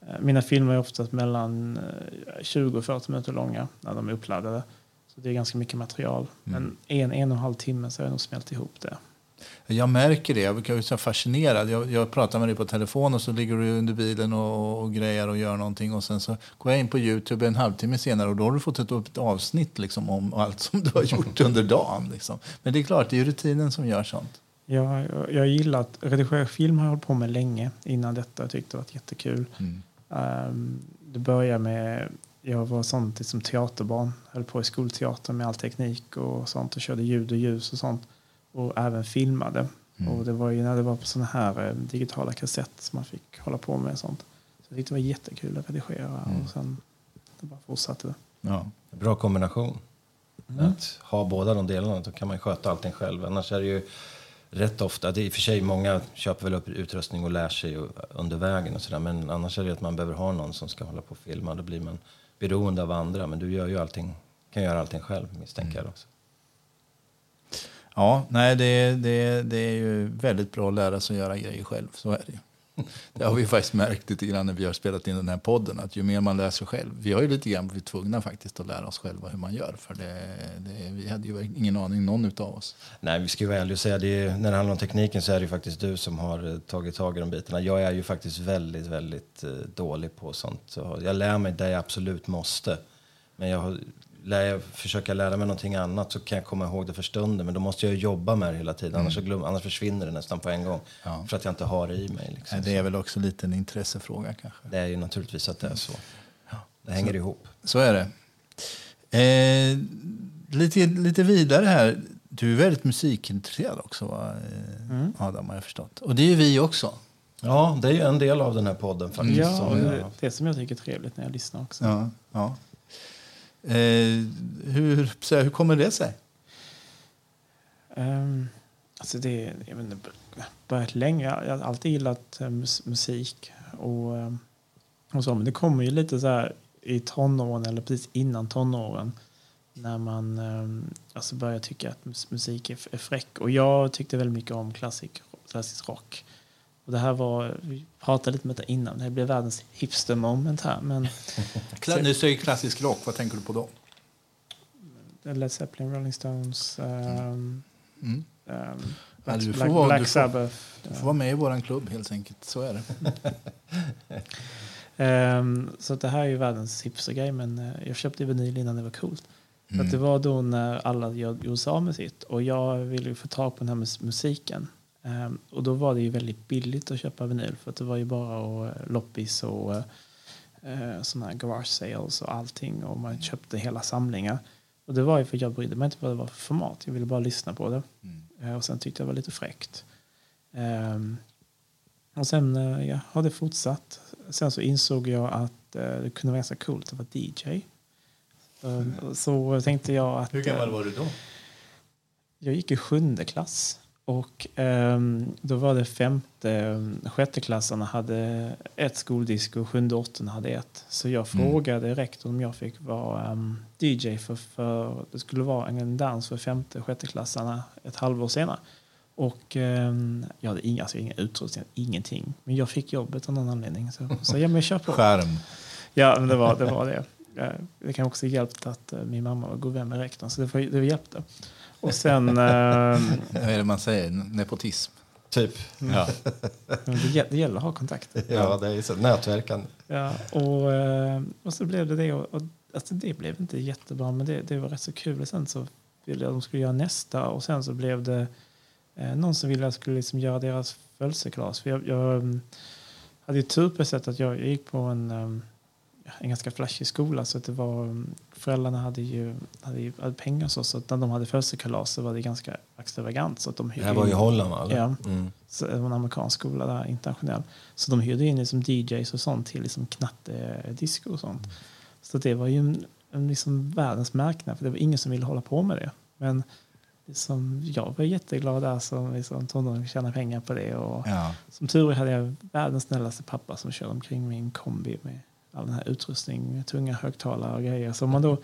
Eh, mina filmer är oftast mellan 20 eh, och 40 minuter långa när de är uppladdade. Så det är ganska mycket material. Mm. Men en, en och en halv timme så har jag nog smält ihop det. Jag märker det. Jag är så fascinerad. Jag, jag pratar med dig på telefon och så ligger du under bilen och, och grejer och gör någonting. Och sen så går jag in på Youtube en halvtimme senare och då har du fått ett, ett avsnitt liksom, om allt som du har gjort under dagen. Liksom. Men det är klart, det är rutinen som gör sånt. Ja, jag, jag gillar att redigera film har jag hållit på med länge innan detta. Jag tyckte det var jättekul. Mm. Um, det började med jag var sånt liksom teaterbarn. Höll på i skolteater med all teknik och sånt och körde ljud och ljus och sånt och även filmade. Mm. Och det var ju när det var på sådana här eh, digitala kassett som man fick hålla på med sånt. Så jag tyckte det var jättekul att redigera mm. och sen det bara fortsatte. Ja. Bra kombination. Mm. Att ha båda de delarna, då kan man sköta allting själv. Annars är det ju rätt ofta, det är i och för sig många köper väl upp utrustning och lär sig under vägen och sådär. Men annars är det att man behöver ha någon som ska hålla på och filma. Då blir man beroende av andra. Men du gör ju allting, kan göra allting själv misstänker mm. jag. Också. Ja, nej, det, det, det är ju väldigt bra att lära sig att göra grejer själv. Så är det ju. Det har vi faktiskt märkt lite grann när vi har spelat in den här podden. Att ju mer man lär sig själv. Vi har ju lite grann blivit tvungna faktiskt att lära oss själva hur man gör. För det, det, vi hade ju ingen aning, någon av oss. Nej, vi ska ju vara ärliga och säga det. När det handlar om tekniken så är det ju faktiskt du som har eh, tagit tag i de bitarna. Jag är ju faktiskt väldigt, väldigt eh, dålig på sånt. Så jag lär mig det jag absolut måste. Men jag har lär jag försöka lära mig någonting annat så kan jag komma ihåg det för stunden. Men då måste jag jobba med det hela tiden. Mm. Annars, glöm, annars försvinner det nästan på en gång. Ja. För att jag inte har det i mig. Liksom. Det är väl också lite en intressefråga kanske? Det är ju naturligtvis att det är så. Ja. Det hänger så, ihop. Så är det. Eh, lite, lite vidare här. Du är väldigt musikintresserad också, va? Eh, mm. Adam, har jag förstått. Och det är ju vi också. Ja, det är ju en del av den här podden faktiskt. Ja, som det, det som jag tycker är trevligt när jag lyssnar också. Ja, ja. Eh, hur, så här, hur kommer det sig? Um, alltså det jag vet inte, börjat länge. Jag har alltid gillat eh, musik. Och, eh, Och så, men det kommer ju lite så här i tonåren eller precis innan tonåren när man eh, alltså börjar tycka att musik är, fräck. Och jag tyckte väldigt mycket om klassisk, klassisk rock. Och det här var, vi pratade lite med det innan, det blev världens hipster moment här. Men Nu säger klassisk rock, vad tänker du på då? Led Zeppelin, Rolling Stones, ehm, Mm. Ja, Black, du får Black, vara- Black du får- Sabbath. Du får vara med i vår klubb helt enkelt, så är det. Ehm, så det här är ju världens hipstergrej men eh, jag köpte vinyl innan det var coolt. Så att det var då när alla gjorde sig av med sitt och jag ville få tag på den här mus- musiken. Ehm, och då var det ju väldigt billigt att köpa vinyl för att det var ju bara och, eh, loppis och uh, sådana här garage sales och allting och man köpte hela samlingar. Och det var ju för att jag brydde mig inte vad det var för format, jag ville bara lyssna på det. Eh, och sen tyckte jag det var lite fräckt. Ehm, och sen eh, ja, har det fortsatt. Sen så insåg jag att eh, det kunde vara ganska coolt att vara DJ. Eh, Så tänkte jag att... Hur gammal eh, var du då? Jag gick i sjunde klass. Och ehm, då var det femte, eh, sjätteklassarna hade ett skoldisk och sjunde och åttonde hade ett. Så jag frågade rektorn om jag fick vara ehm, DJ för, för det skulle vara en dans för femte sjätteklassarna ett halvår senare. Och ehm, jag hade inga, alltså, inga utrustning, ingenting. Men jag fick jobbet av någon anledning. Så, så ja, men kör på. Skärm. Ja, men det var det. Var det. Eh, Det kan också hjälpt att eh, min mamma var god vän med rektorn, så det, var, det hjälpte. Och sen... ehm, Vad är det man säger? Nepotism. Typ. Ja. det, det gäller att ha kontakter. Ja, det är så. Nätverkan. Ja, och, eh, och så blev det det. Och, och, alltså det blev inte jättebra, men det, det var rätt så kul. Och sen så ville jag att de skulle göra nästa och sen så blev det eh, någon som ville att jag skulle liksom göra deras födelsedagsglas. För jag, jag mm, hade ju tur på ett sätt att jag, jag gick på en, um, en ganska flashig skola så att det var, um, föräldrarna hade ju, hade ju hade pengar så, så att när de hade födelsedagskalas så var det ganska extravagant. Så att de Det här var i Holland, va? Ja. Mm. Så det var en amerikansk skola där, internationell. Så de hyrde in liksom DJs och sånt till liksom knattedisco och sånt. Så det var ju en, en liksom världens marknad, för det var ingen som ville hålla på med det. Men liksom, jag var jätteglad där som liksom, tonåring tjäna pengar på det. Och Ja. som tur är hade jag världens snällaste pappa som körde omkring min kombi med all den här utrustning, tunga högtalare och grejer. Så man då,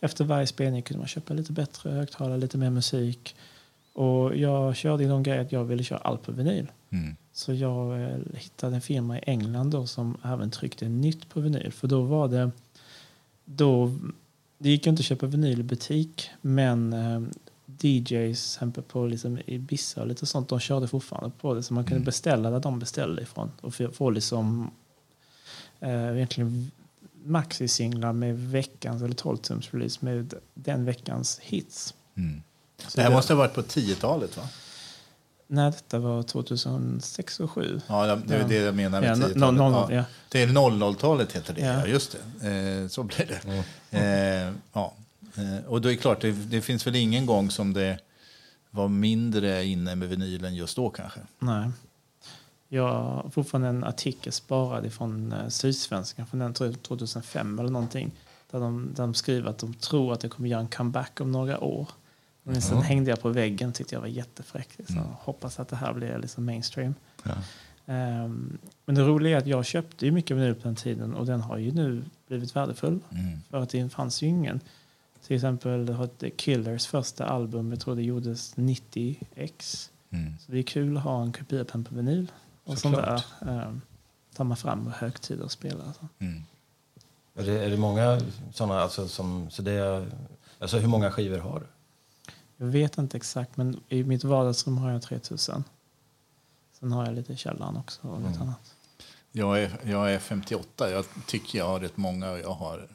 efter varje spelning kunde man köpa lite bättre högtalare, lite mer musik. Och jag körde igång grejen att jag ville köra allt på vinyl. Mm. Så jag eh, hittade en firma i England då som även tryckte nytt på vinyl. För då var det... Då, det gick inte att köpa vinyl i butik, men eh, DJs exempel på liksom Ibiza och lite sånt, de körde fortfarande på det. Så man kunde beställa där de beställde ifrån och få liksom eh, egentligen maxi-singlar med veckans eller 12-tums release med den veckans hits. Mm. Så Det här måste ha varit på 10-talet, va? Nej, detta var 2006 och 2007. Ja, det är det jag menar med Ja, 10-talet. no- no- ja. ja. Det är 00-talet heter det, ja. Ja. just det. Eh, så blir det. Eh, ja. eh, och då är det klart, det, det finns väl ingen gång som det var mindre inne med vinylen just då kanske. Nej. Jag har fortfarande en artikel sparad från eh, Sydsvenskan från den tror jag 2005 eller någonting. Där de, där de skriver att de tror att det kommer göra en comeback om några år. Men sen hängde jag på väggen tyckte jag var jättefräck. Så Hoppas att det här blir liksom mainstream. Ehm, men det roliga är att jag köpte ju mycket vinyl på den tiden och den har ju nu blivit värdefull. Mm. För att det fanns ju ingen. Till exempel The Killers första album, jag tror det gjordes 90x. Mm. Så det är kul att ha en kopia på vinyl. Och sånt där um, tar man fram högtider och spelar. Alltså. Mm. Är, det, är det många sådana, alltså, som, så det är, alltså hur många skivor har du? Jag vet inte exakt, men i mitt vardagsrum har jag 3000. Sen har jag lite i källaren också och lite annat. Jag, är, jag är 58, jag tycker jag har rätt många och jag har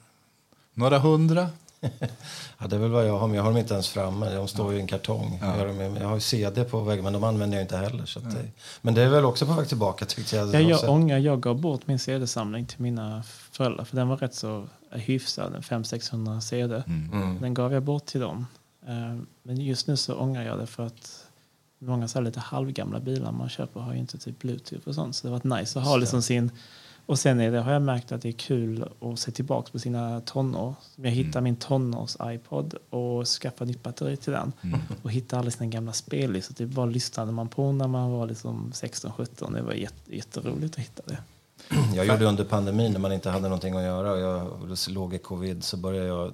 några hundra. Ja, det är väl vad jag har, men jag har dem inte ens framme. De står ju i en kartong. Jag, har jag har ju CD på väggen, men de använder jag inte heller. Så att det, men det är väl också på väg tillbaka tyckte jag. Ja, jag Oavsett- ångrar, jag gav bort min CD-samling till mina föräldrar för den var rätt så hyfsad, en 500-600 CD. Mm. Den gav jag bort till dem. Eh, Men just nu så ångrar jag det för att många så här lite halvgamla bilar man köper har ju inte typ bluetooth och sånt. Så det har varit nice att ha liksom sin... Och sen är det, har jag märkt att det är kul att se tillbaka på sina tonår. Jag hittade min tonårs-iPod och skaffade nytt batteri till den. Och hittade alla sina gamla spellistor. Det bara lyssnade man på när man var liksom 16-17. Det var jätte, jätteroligt att hitta det. Jag gjorde under pandemin när man inte hade någonting att göra och jag låg i covid så började jag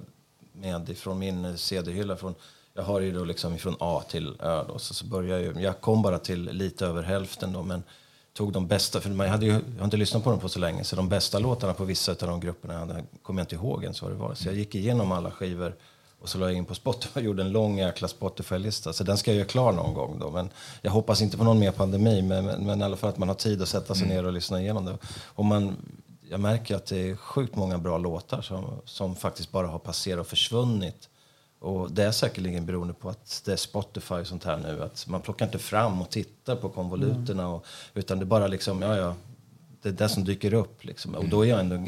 med ifrån min CD-hylla. Från, jag har ju då liksom från A till Ö då, så, så började jag, jag kom bara till lite över hälften då men tog de bästa, för man hade ju, jag har inte lyssnat på dem på så länge så de bästa låtarna på vissa av de grupperna hade, kommer jag inte ihåg ens vad det var. Så jag gick igenom alla skivor och så la jag in på Spotify och gjorde en lång jäkla Spotify-lista. Så den ska jag göra klar någon gång då. Men jag hoppas inte på någon mer pandemi. Men, men, men i alla fall att man har tid att sätta sig mm. ner och lyssna igenom det. Och man, jag märker att det är sjukt många bra låtar som, som faktiskt bara har passerat och försvunnit. Och det är säkerligen beroende på att det är Spotify och sånt här nu. Att man plockar inte fram och tittar på konvoluterna. Och, utan det bara liksom, ja ja, det är det som dyker upp. Liksom. Och då är jag ändå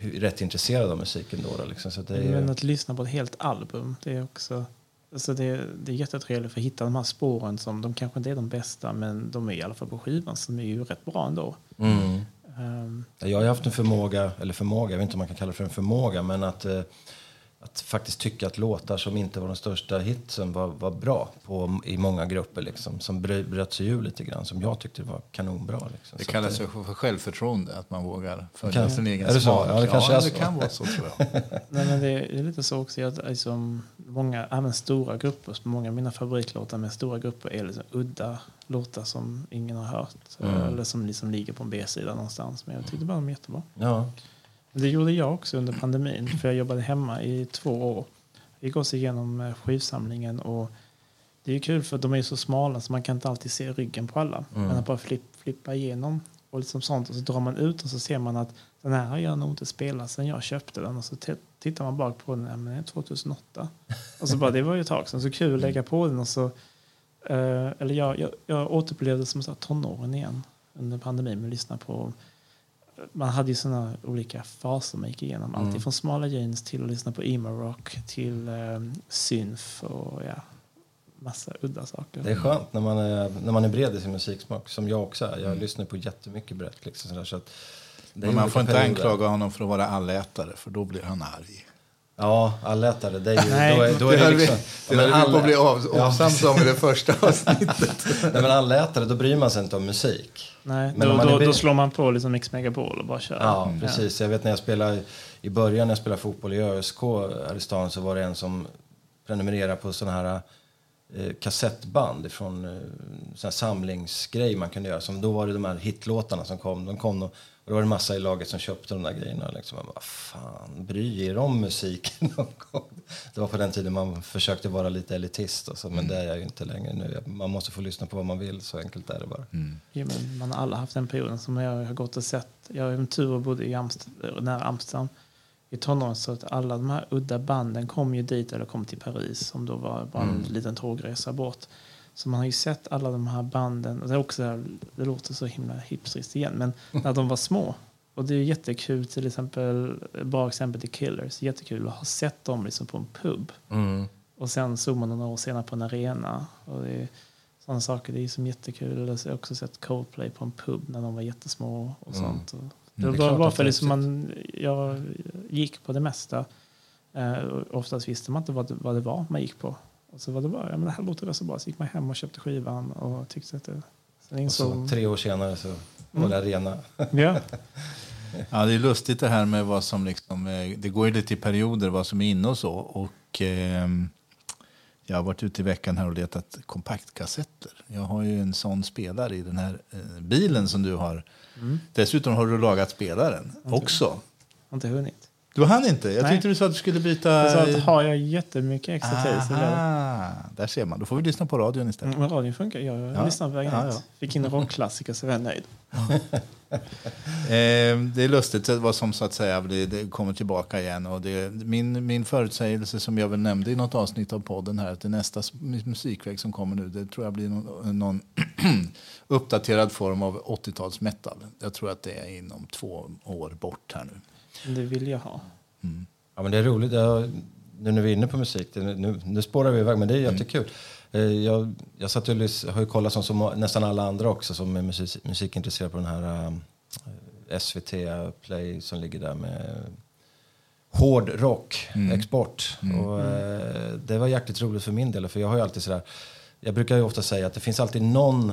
rätt intresserad av musiken då. då liksom. så det är... Men att lyssna på ett helt album, det är också... Alltså det, det är jättetrevligt för att hitta de här spåren som de kanske inte är de bästa men de är i alla fall på skivan de är ju rätt bra ändå. Mm. Um, jag har haft en förmåga, eller förmåga, jag vet inte om man kan kalla det för en förmåga, men att eh, att faktiskt tycka att låtar som inte var de största hitsen var, var bra på, i många grupper. Liksom, som bröt sig ur lite grann, som jag tyckte var kanonbra. Liksom. Det så kallas det, för självförtroende, att man vågar följa kan, sin egen smak. Ja, det, kanske ja, är det kan vara så tror jag. Nej, men det är lite så också att liksom, många, även stora grupper, många av mina favoritlåtar med stora grupper är liksom udda låtar som ingen har hört. Mm. Eller som liksom ligger på en B-sida någonstans. Men jag tyckte bara de var jättebra. Ja. Det gjorde jag också under pandemin, för jag jobbade hemma i två år. Vi gick också igenom eh, skivsamlingen och det är kul för de är så smala så man kan inte alltid se ryggen på alla. Mm. Men att bara flipp, flippa igenom och liksom sånt och så drar man ut och så ser man att den här har jag nog inte spelat sedan jag köpte den och så tittar man bak på den, men den är 2008. och så bara, det var ju ett tag sedan, så kul att lägga på den och så, uh, eller jag, jag, jag återupplevde som så tonåren igen under pandemin med att lyssna på man hade ju sådana olika faser man gick igenom. Mm. Allt från smala jeans till att lyssna på emo-rock till um, synth och ja, massa udda saker. Det är skönt när man är, när man är bred i sin musiksmak, som jag också är. Jag mm. lyssnar på jättemycket brett. Liksom, sådär, så att Men man får inte perioder. anklaga honom för att vara allätare, för då blir han arg. Ja, allätare. Det är ju, Nej. Då är, då är det, liksom, det höll vi, på att bli avsams om i det första avsnittet. Nej, men allätare, då bryr man sig inte om musik. Nej, men då, då, då, slår man på liksom Mix Megapol och bara kör. Ja, precis. Jag vet när jag spelade, i början när jag spelade fotboll i ÖSK här i stan så var det en som prenumererade på sådana här eh, kassettband från eh, samlingsgrej man kunde göra. Som då var det de här hitlåtarna som kom. De kom och, då var det massa i laget som köpte de där grejerna. Liksom. Vad fan, bry er om musiken Det var på den tiden man försökte vara lite elitist. Alltså, men mm. det är jag ju inte längre nu. Man måste få lyssna på vad man vill, så enkelt är det bara. Mm. Ja, men man har alla haft den perioden som jag har gått och sett. Jag har en tur och bodde i Amsterdam, nära Amsterdam i tonåren så att alla de här udda banden kom ju dit eller kom till Paris som då var bara en mm. liten tågresa bort. Så man har ju sett alla de här banden, och det, är också, det låter så himla hipstriskt igen, men när de var små. Och det är jättekul, till exempel, bra exempel till Killers, jättekul att ha sett dem liksom på en pub. Mm. Och sen såg man några år senare på en arena. Och det är, sådana saker, det är som jättekul. Jag har också sett Coldplay på en pub när de var jättesmå och mm. sånt. Och det, det var bara för liksom man, jag gick på det mesta. Eh, oftast visste man inte vad det, vad det var man gick på. Och så var det bara, ja men det här låter väl så bra. Så gick man hem och köpte skivan och tyckte att det... Sen insåg... Och så tre år senare så var mm. det arena. Ja. ja, det är lustigt det här med vad som liksom, eh, det går ju lite i perioder vad som är inne och så. Och eh, jag har varit ute i veckan här och letat kompaktkassetter. Jag har ju en sån spelare i den här eh, bilen som du har. Mm. Dessutom har du lagat spelaren också. Jag har inte hunnit. Du hann inte? Jag Nej. tyckte du sa att du skulle byta... Jag sa att har jag jättemycket extra tid så Där ser man. Då får vi lyssna på radion istället. Men radion funkar. Jag ja. lyssnar på vägen ja, ja. Fick in rockklassiker så var jag nöjd. eh, det är lustigt vad som så att säga det kommer tillbaka igen. Och det, min, min förutsägelse som jag väl nämnde i något avsnitt av podden här att det nästa musikväg som kommer nu det tror jag blir någon, någon uppdaterad form av 80-tals metal. Jag tror att det är inom två år bort här nu. Det vill jag ha. Mm. Ja, men det är roligt. Jag, nu när vi är inne på musik, det, nu, nu spårar vi iväg, men det är mm. jättekul. Mm. Jag, jag satt och har ju kollat som, som nästan alla andra också som är musik, musikintresserade på den här uh, äh, SVT Play som ligger där med hård rock, mm. export. Mm. Och, uh, det var jäkligt roligt för min del, för jag har ju alltid sådär, jag brukar ju ofta säga att det finns alltid någon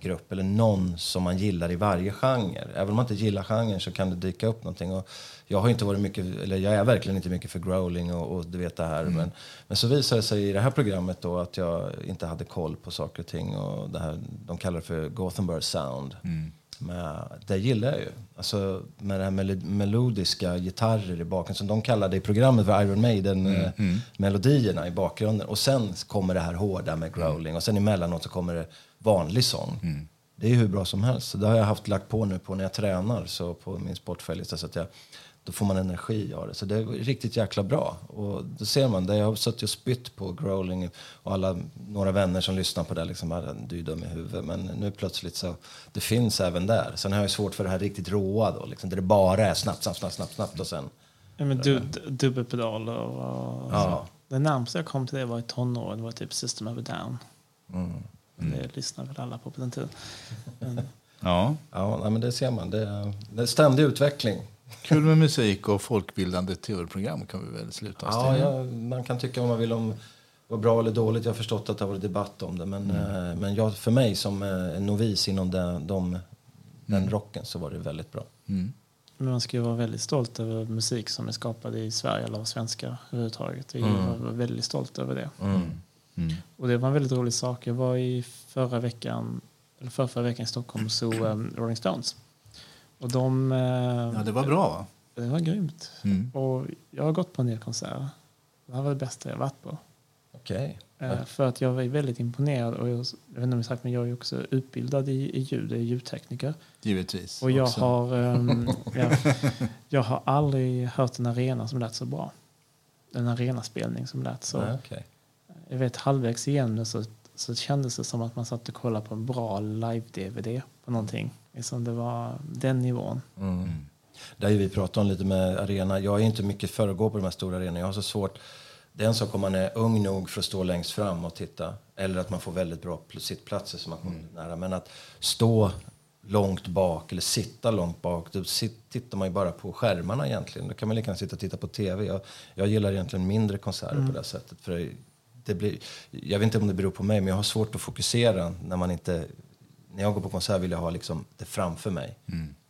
grupp eller någon som man gillar i varje genre. Även om man inte gillar genren så kan det dyka upp någonting. Och jag har inte varit mycket, eller jag är verkligen inte mycket för growling och, och du vet det här. Men, men så visade det sig i det här programmet då att jag inte hade koll på saker och ting. Och det här, de kallar det för Gothenburg sound. Men det gillar jag ju. Alltså med det här mel melodiska gitarrer i bakgrunden. Som de kallade i programmet för Iron Maiden. eh, Melodierna i bakgrunden. Och sen kommer det här hårda med growling. Och sen emellanåt så kommer det vanlig sång. Det är ju hur bra som helst. Så det har jag haft lagt på nu på när jag tränar. Så på min sportfälg. Så att jag, då får man energi av det. Så det är riktigt jäkla bra. Och då ser man, där jag har suttit och spytt på growling och alla, några vänner som lyssnar på det liksom, "Ah, du är dum i huvudet. Men nu plötsligt så, det finns även där. Sen har jag svårt för det här riktigt råa då, liksom, där det bara är snabbt, snabbt, snabbt, snabbt, snabbt och sen. Ja, men du, d- dubbelpedaler och Ja. så. Det närmaste jag kom till det var i tonåren. Det var typ System of a Down. Mm. Men Det lyssnade väl alla på på den tiden. Men, Ja, Ja, nej, men det ser man. Det är, det är ständig utveckling. kul med musik och folkbildande tv-program kan vi väl sluta oss Ja, till. ja, man kan tycka vad man vill om vad bra eller dåligt. Jag har förstått att det har varit debatt om det. Men, eh, men jag, för mig som eh, novis inom den, de, den rocken så var det väldigt bra. Mm. men man ska ju vara väldigt stolt över musik som är skapad i Sverige eller av svenskar överhuvudtaget. Jag var väldigt stolt över det. Mm. Och det var en väldigt rolig sak. Jag var i förra veckan, eller förra, förra veckan i Stockholm och såg um, Rolling Stones. Och de... eh, Ja, det var bra va? det var grymt. Mm. Och jag har gått på en del konserter. Det här var det bästa jag varit på. Okej. Eh, För att jag var väldigt imponerad. Och jag, jag vet inte om jag sagt, men jag är också utbildad i, i ljud, jag är ljudtekniker. Givetvis. Och jag också. har, ehm, jag, jag har aldrig hört en arena som lät så bra. En arenaspelning som lät så. Okej. Jag vet halvvägs igenom så, så kändes det som att man satt och kollade på en bra live-DVD på någonting. Liksom det var den nivån. Mm. Det har ju vi pratat om lite med arena. Jag är inte mycket för att gå på de här stora arenorna. Jag har så svårt. Det är en sak om man är ung nog för att stå längst fram och titta. Eller att man får väldigt bra pl- sittplatser så man kommer nära. Men att stå långt bak eller sitta långt bak. Då tittar man ju bara på skärmarna egentligen. Då kan man lika gärna sitta och titta på tv. Jag, jag gillar egentligen mindre konserter på det sättet. För det, blir, jag vet inte om det beror på mig men jag har svårt att fokusera när man inte när jag går på konsert vill jag ha liksom det framför mig.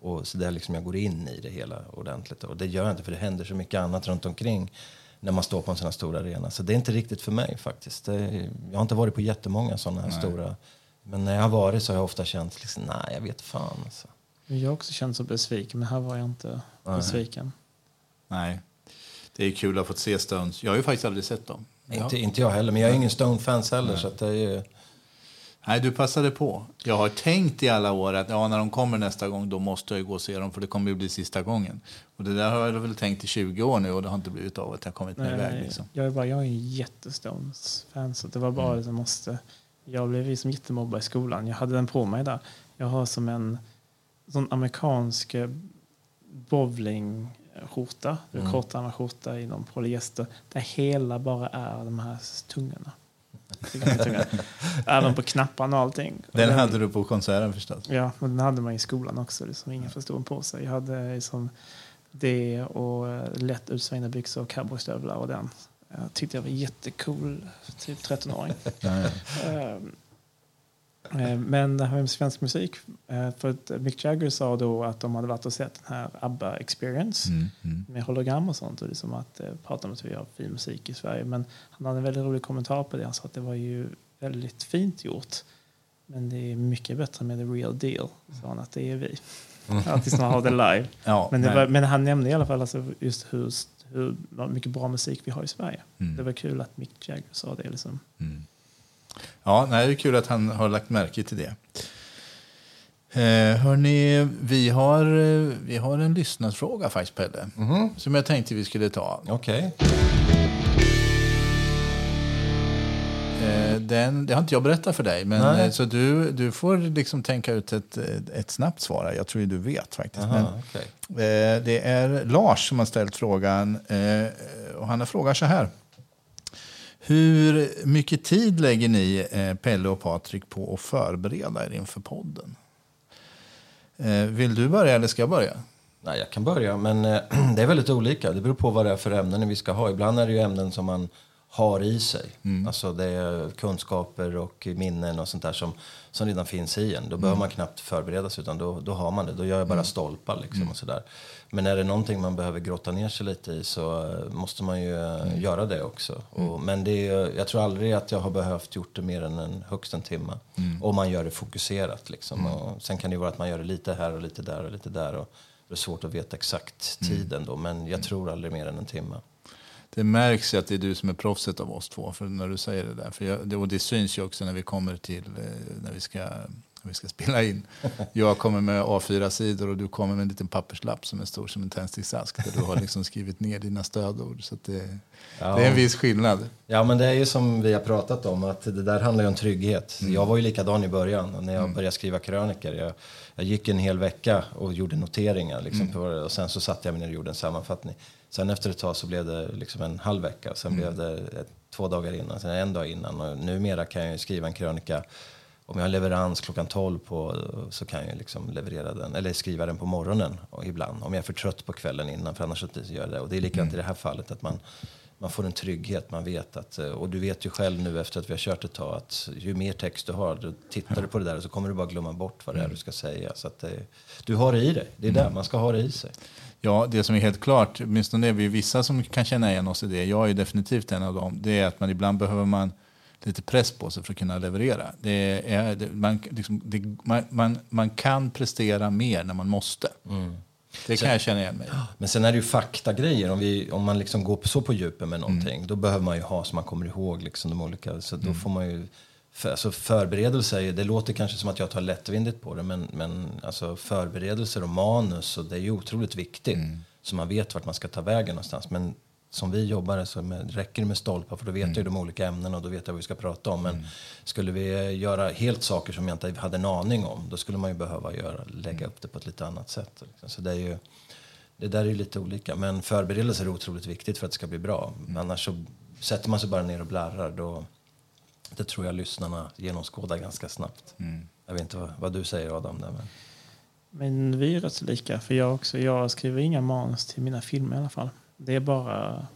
Och så där liksom jag går in i det hela ordentligt. Och det gör jag inte för det händer så mycket annat runt omkring när man står på en sån här stor arena. Så det är inte riktigt för mig faktiskt. Det, jag har inte varit på jättemånga sådana här stora. Men när jag har varit så har jag ofta känt liksom, nej jag vet fan alltså. Jag har också känt så besviken, men här var jag inte besviken. Nej. Det är kul att ha fått se Stones. Jag har ju faktiskt aldrig sett dem. Ja. Inte, inte jag heller, men jag är ingen Stone-fans heller. Så att det är ju, Nej, du passade på. Jag har tänkt i alla år att ja, när de kommer nästa gång då måste jag ju gå och se dem för det kommer ju bli sista gången. Och det där har jag väl tänkt i 20 år nu och det har inte blivit av att jag kommit med iväg. Liksom. jag, är bara, jag är en jättestones-fan, så det var bara det som måste. Jag blev ju som jättemobbad i skolan. Jag hade den på mig där. Jag har som en sån amerikansk eh, bowlingskjorta, mm. kortärmad skjorta i någon polyester, där hela bara är de här tungorna. Även på knapparna och allting. Den hade du på konserten förstås. Ja, men den hade man i skolan också. Liksom, ingen förstod en på sig. Jag hade liksom det och eh, lätt utsvängda byxor och cowboystövlar och den. Jag tyckte jag var jättecool, typ 13-åring. Eh, Men det här med svensk musik. eh, För att Mick Jagger sa då att de hade varit och sett den här ABBA Experience Mm, mm. med hologram och sånt. Och liksom att eh, prata om att vi har fin musik i Sverige. Men han hade en väldigt rolig kommentar på det. Han sa att det var ju väldigt fint gjort. Men det är mycket bättre med the real deal. Sa han att det är vi. Artisterna har det live. Ja, Men, det var, men han nämnde i alla fall alltså just hur, hur mycket bra musik vi har i Sverige. Mm. Det var kul att Mick Jagger sa det. Liksom. Ja, nej, det är kul att han har lagt märke till det. Eh, hörni, vi har, eh, vi har en lyssnarsfråga faktiskt, Pelle. Som jag tänkte vi skulle ta. okej. Eh, den, det har inte jag berättat för dig, men, Nej. eh, så du, du får liksom tänka ut ett, ett snabbt svar. Jag tror du vet faktiskt. Men, Aha, okej. eh, det är Lars som har ställt frågan. Eh, och han har frågat så här. Hur mycket tid lägger ni, eh, Pelle och Patrik, på att förbereda er inför podden? Eh, vill du börja eller ska jag börja? Nej, jag kan börja, men eh, det är väldigt olika. Det beror på vad det är för ämnen vi ska ha. Ibland är det ju ämnen som man har i sig. Alltså det är kunskaper och minnen och sånt där som, som redan finns i en. Då behöver man knappt förbereda sig utan då, då har man det. Då gör jag bara stolpar liksom och sådär. Men är det någonting man behöver grotta ner sig lite i så eh, måste man ju eh, göra det också. Och, men det är, jag tror aldrig att jag har behövt gjort det mer än en, högst en timme. Om man gör det fokuserat liksom. Och sen kan det ju vara att man gör det lite här och lite där och lite där. Och det är svårt att veta exakt tiden då, men jag tror aldrig mer än en timme. Det märks ju att det är du som är proffset av oss två, för när du säger det där. För jag, det, och det syns ju också när vi kommer till, eh, när vi ska, när vi ska spela in. Jag kommer med A4-sidor och du kommer med en liten papperslapp som är stor som en tändsticksask. Där du har liksom skrivit ner dina stödord. Så det, Ja. det är en viss skillnad. Ja, men det är ju som vi har pratat om, att det där handlar ju om trygghet. Jag var ju likadan i början när jag började skriva kröniker. Jag, jag gick en hel vecka och gjorde noteringar liksom, på, och sen så satte jag mig ner och gjorde en sammanfattning. Sen efter ett tag så blev det liksom en halv vecka, sen blev det ett, två dagar innan, sen en dag innan. Och numera kan jag skriva en krönika om jag har leverans klockan 12 på, så kan jag liksom leverera den, eller skriva den på morgonen och ibland. Om jag är för trött på kvällen innan, för annars så gör jag det. Och det är likadant i det här fallet, att man, man får en trygghet. Man vet att, eh, och du vet ju själv nu efter att vi har kört ett tag att ju mer text du har, då tittar du på det där och så kommer du bara glömma bort vad det är du ska säga. Så det, du har det i dig. Det är där man ska ha det i sig. Ja, det som är helt klart, åtminstone är vi vissa som kan känna igen oss i det, jag är definitivt en av dem, det är att man ibland behöver man lite press på sig för att kunna leverera. Det är, man, liksom, det, man, man, man kan prestera mer när man måste. Det kan jag känna igen mig. Men sen är det ju faktagrejer. Om, vi, om man liksom går så på djupen med någonting, då behöver man ju ha så man kommer ihåg liksom de olika. Så då får man ju, för, alltså förberedelser, det låter kanske som att jag tar lättvindigt på det, men, men alltså förberedelser och manus, och det är ju otroligt viktigt. Så man vet vart man ska ta vägen någonstans. Men som vi jobbar så med, räcker det med stolpar, för då vet jag ju de olika ämnena och då vet jag vad vi ska prata om. Men skulle vi göra helt saker som jag inte hade en aning om, då skulle man ju behöva göra, lägga upp det på ett lite annat sätt. Liksom. Så det är ju... Det där är ju lite olika, men förberedelser är otroligt viktigt för att det ska bli bra. Annars så sätter man sig bara ner och blarrar, då det tror jag lyssnarna genomskådar ganska snabbt. Jag vet inte vad, vad du säger Adam. Där, men... Men vi är rätt så lika. För jag, också, jag skriver inga manus till mina filmer i alla fall. Det är bara,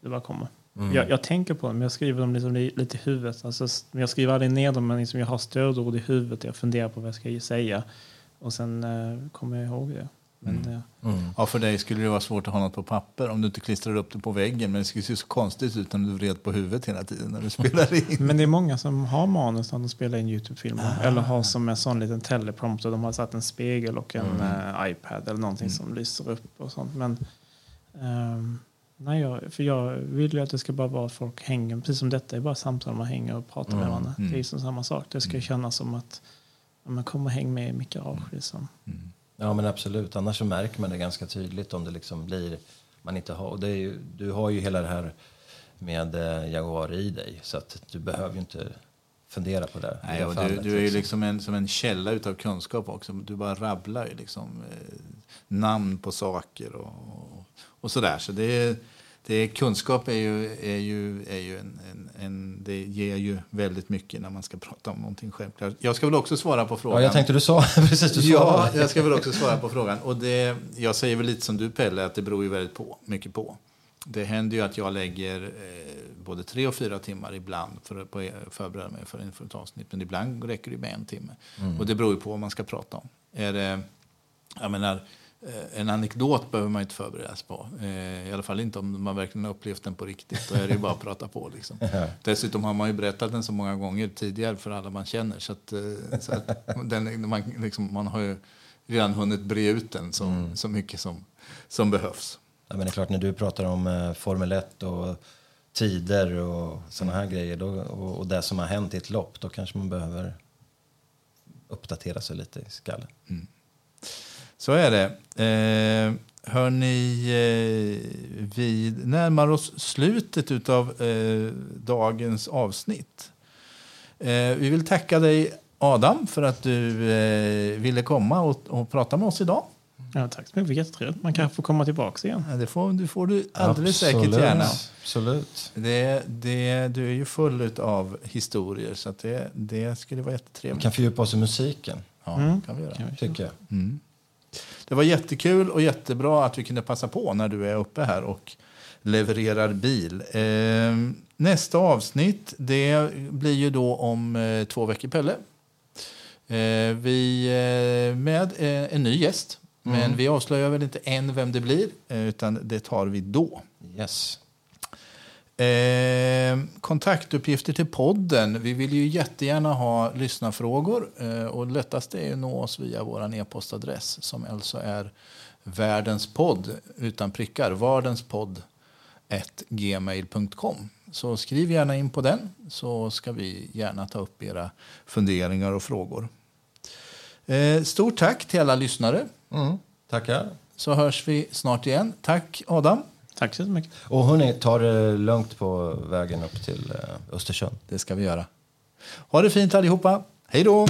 det bara kommer. Jag, jag tänker på dem, jag skriver dem liksom li- lite i huvudet. Alltså, jag skriver aldrig ner dem, men liksom jag har stödord i huvudet. Jag funderar på vad jag ska säga. Och sen eh, kommer jag ihåg det. Men, eh, Ja, för dig skulle det vara svårt att ha något på papper om du inte klistrar upp det på väggen. Men det skulle se så konstigt ut om du vred på huvudet hela tiden när du spelar in. men det är många som har manus när de spelar in Youtube-filmer. Eller har som en sån liten teleprompter. De har satt en spegel och en eh, iPad eller någonting som lyser upp och sånt. Men ehm, nej, jag, för jag vill ju att det ska bara vara att folk hänger. Precis som detta är bara samtal man hänger och pratar med varandra. Det är ju som samma sak. Det ska kännas som att ja, man kommer och häng med i mitt garage. Liksom. Ja men absolut, annars så märker man det ganska tydligt om det liksom blir, man inte har, och det är ju, du har ju hela det här med eh, Jaguar i dig så att du behöver ju inte fundera på det. Nej, och du, du är ju liksom. liksom en, som en källa utav kunskap också. Du bara rabblar ju liksom eh, namn på saker och, och, och sådär. Så det det är, kunskap är ju, är ju, är ju en, en, en, det ger ju väldigt mycket när man ska prata om någonting självklart. Jag ska väl också svara på frågan. Ja, jag tänkte du sa precis, du Ja, svarade. jag ska väl också svara på frågan. Och det, jag säger väl lite som du Pelle, att det beror ju väldigt på, mycket på. Det händer ju att jag lägger eh, både tre och fyra timmar ibland för att på- förbereda mig för inför ett avsnitt. Men ibland räcker det med en timme. Och det beror ju på vad man ska prata om. Är det, jag menar, en anekdot behöver man inte förbereda sig på. Eh, I alla fall inte om man verkligen har upplevt den på riktigt. Då är det bara att prata på. Liksom. Dessutom har man ju berättat den så många gånger tidigare för alla man känner. Så att, eh, så att den, man, liksom, man har ju redan hunnit bre ut den så, så mycket som, som behövs. Ja, men det är klart, när du pratar om eh, Formel 1 och tider och såna här grejer då, och, och det som har hänt i ett lopp, då kanske man behöver uppdatera sig lite i skallen. Så är det. Eh, hörni, eh, vi närmar oss slutet av eh, dagens avsnitt. Eh, vi vill tacka dig Adam för att du eh, ville komma och, och prata med oss idag. Ja, tack så mycket. Jättetrevligt. Man kanske får komma tillbaka igen. Ja, Det får, det får du alldeles Absolut. säkert gärna. Absolut. Det, det, du är ju full av historier så att det, det skulle vara Vi jättetrevligt. kan fördjupa oss i musiken, Ja, Mm. kan vi göra. Kan vi- tycker jag. Det var jättekul och jättebra att vi kunde passa på när du är uppe här och levererar bil. Eh, nästa avsnitt det blir ju då om eh, två veckor, Pelle. Eh, vi med eh, en ny gäst. Men vi avslöjar väl inte än vem det blir, eh, utan det tar vi då. Yes. Eh, kontaktuppgifter till podden. Vi vill ju jättegärna ha lyssnarfrågor. Eh, och lättast är att nå oss via vår e-postadress som alltså är världenspodd utan prickar. Vardenspodd gmail.com. Så skriv gärna in på den så ska vi gärna ta upp era funderingar och frågor. Eh, stort tack till alla lyssnare. Mm. Tackar. Så hörs vi snart igen. Tack Adam. Tack så mycket. Och hörni, ta det lugnt på vägen upp till eh, Östersund. Det ska vi göra. Ha det fint allihopa. Hej då!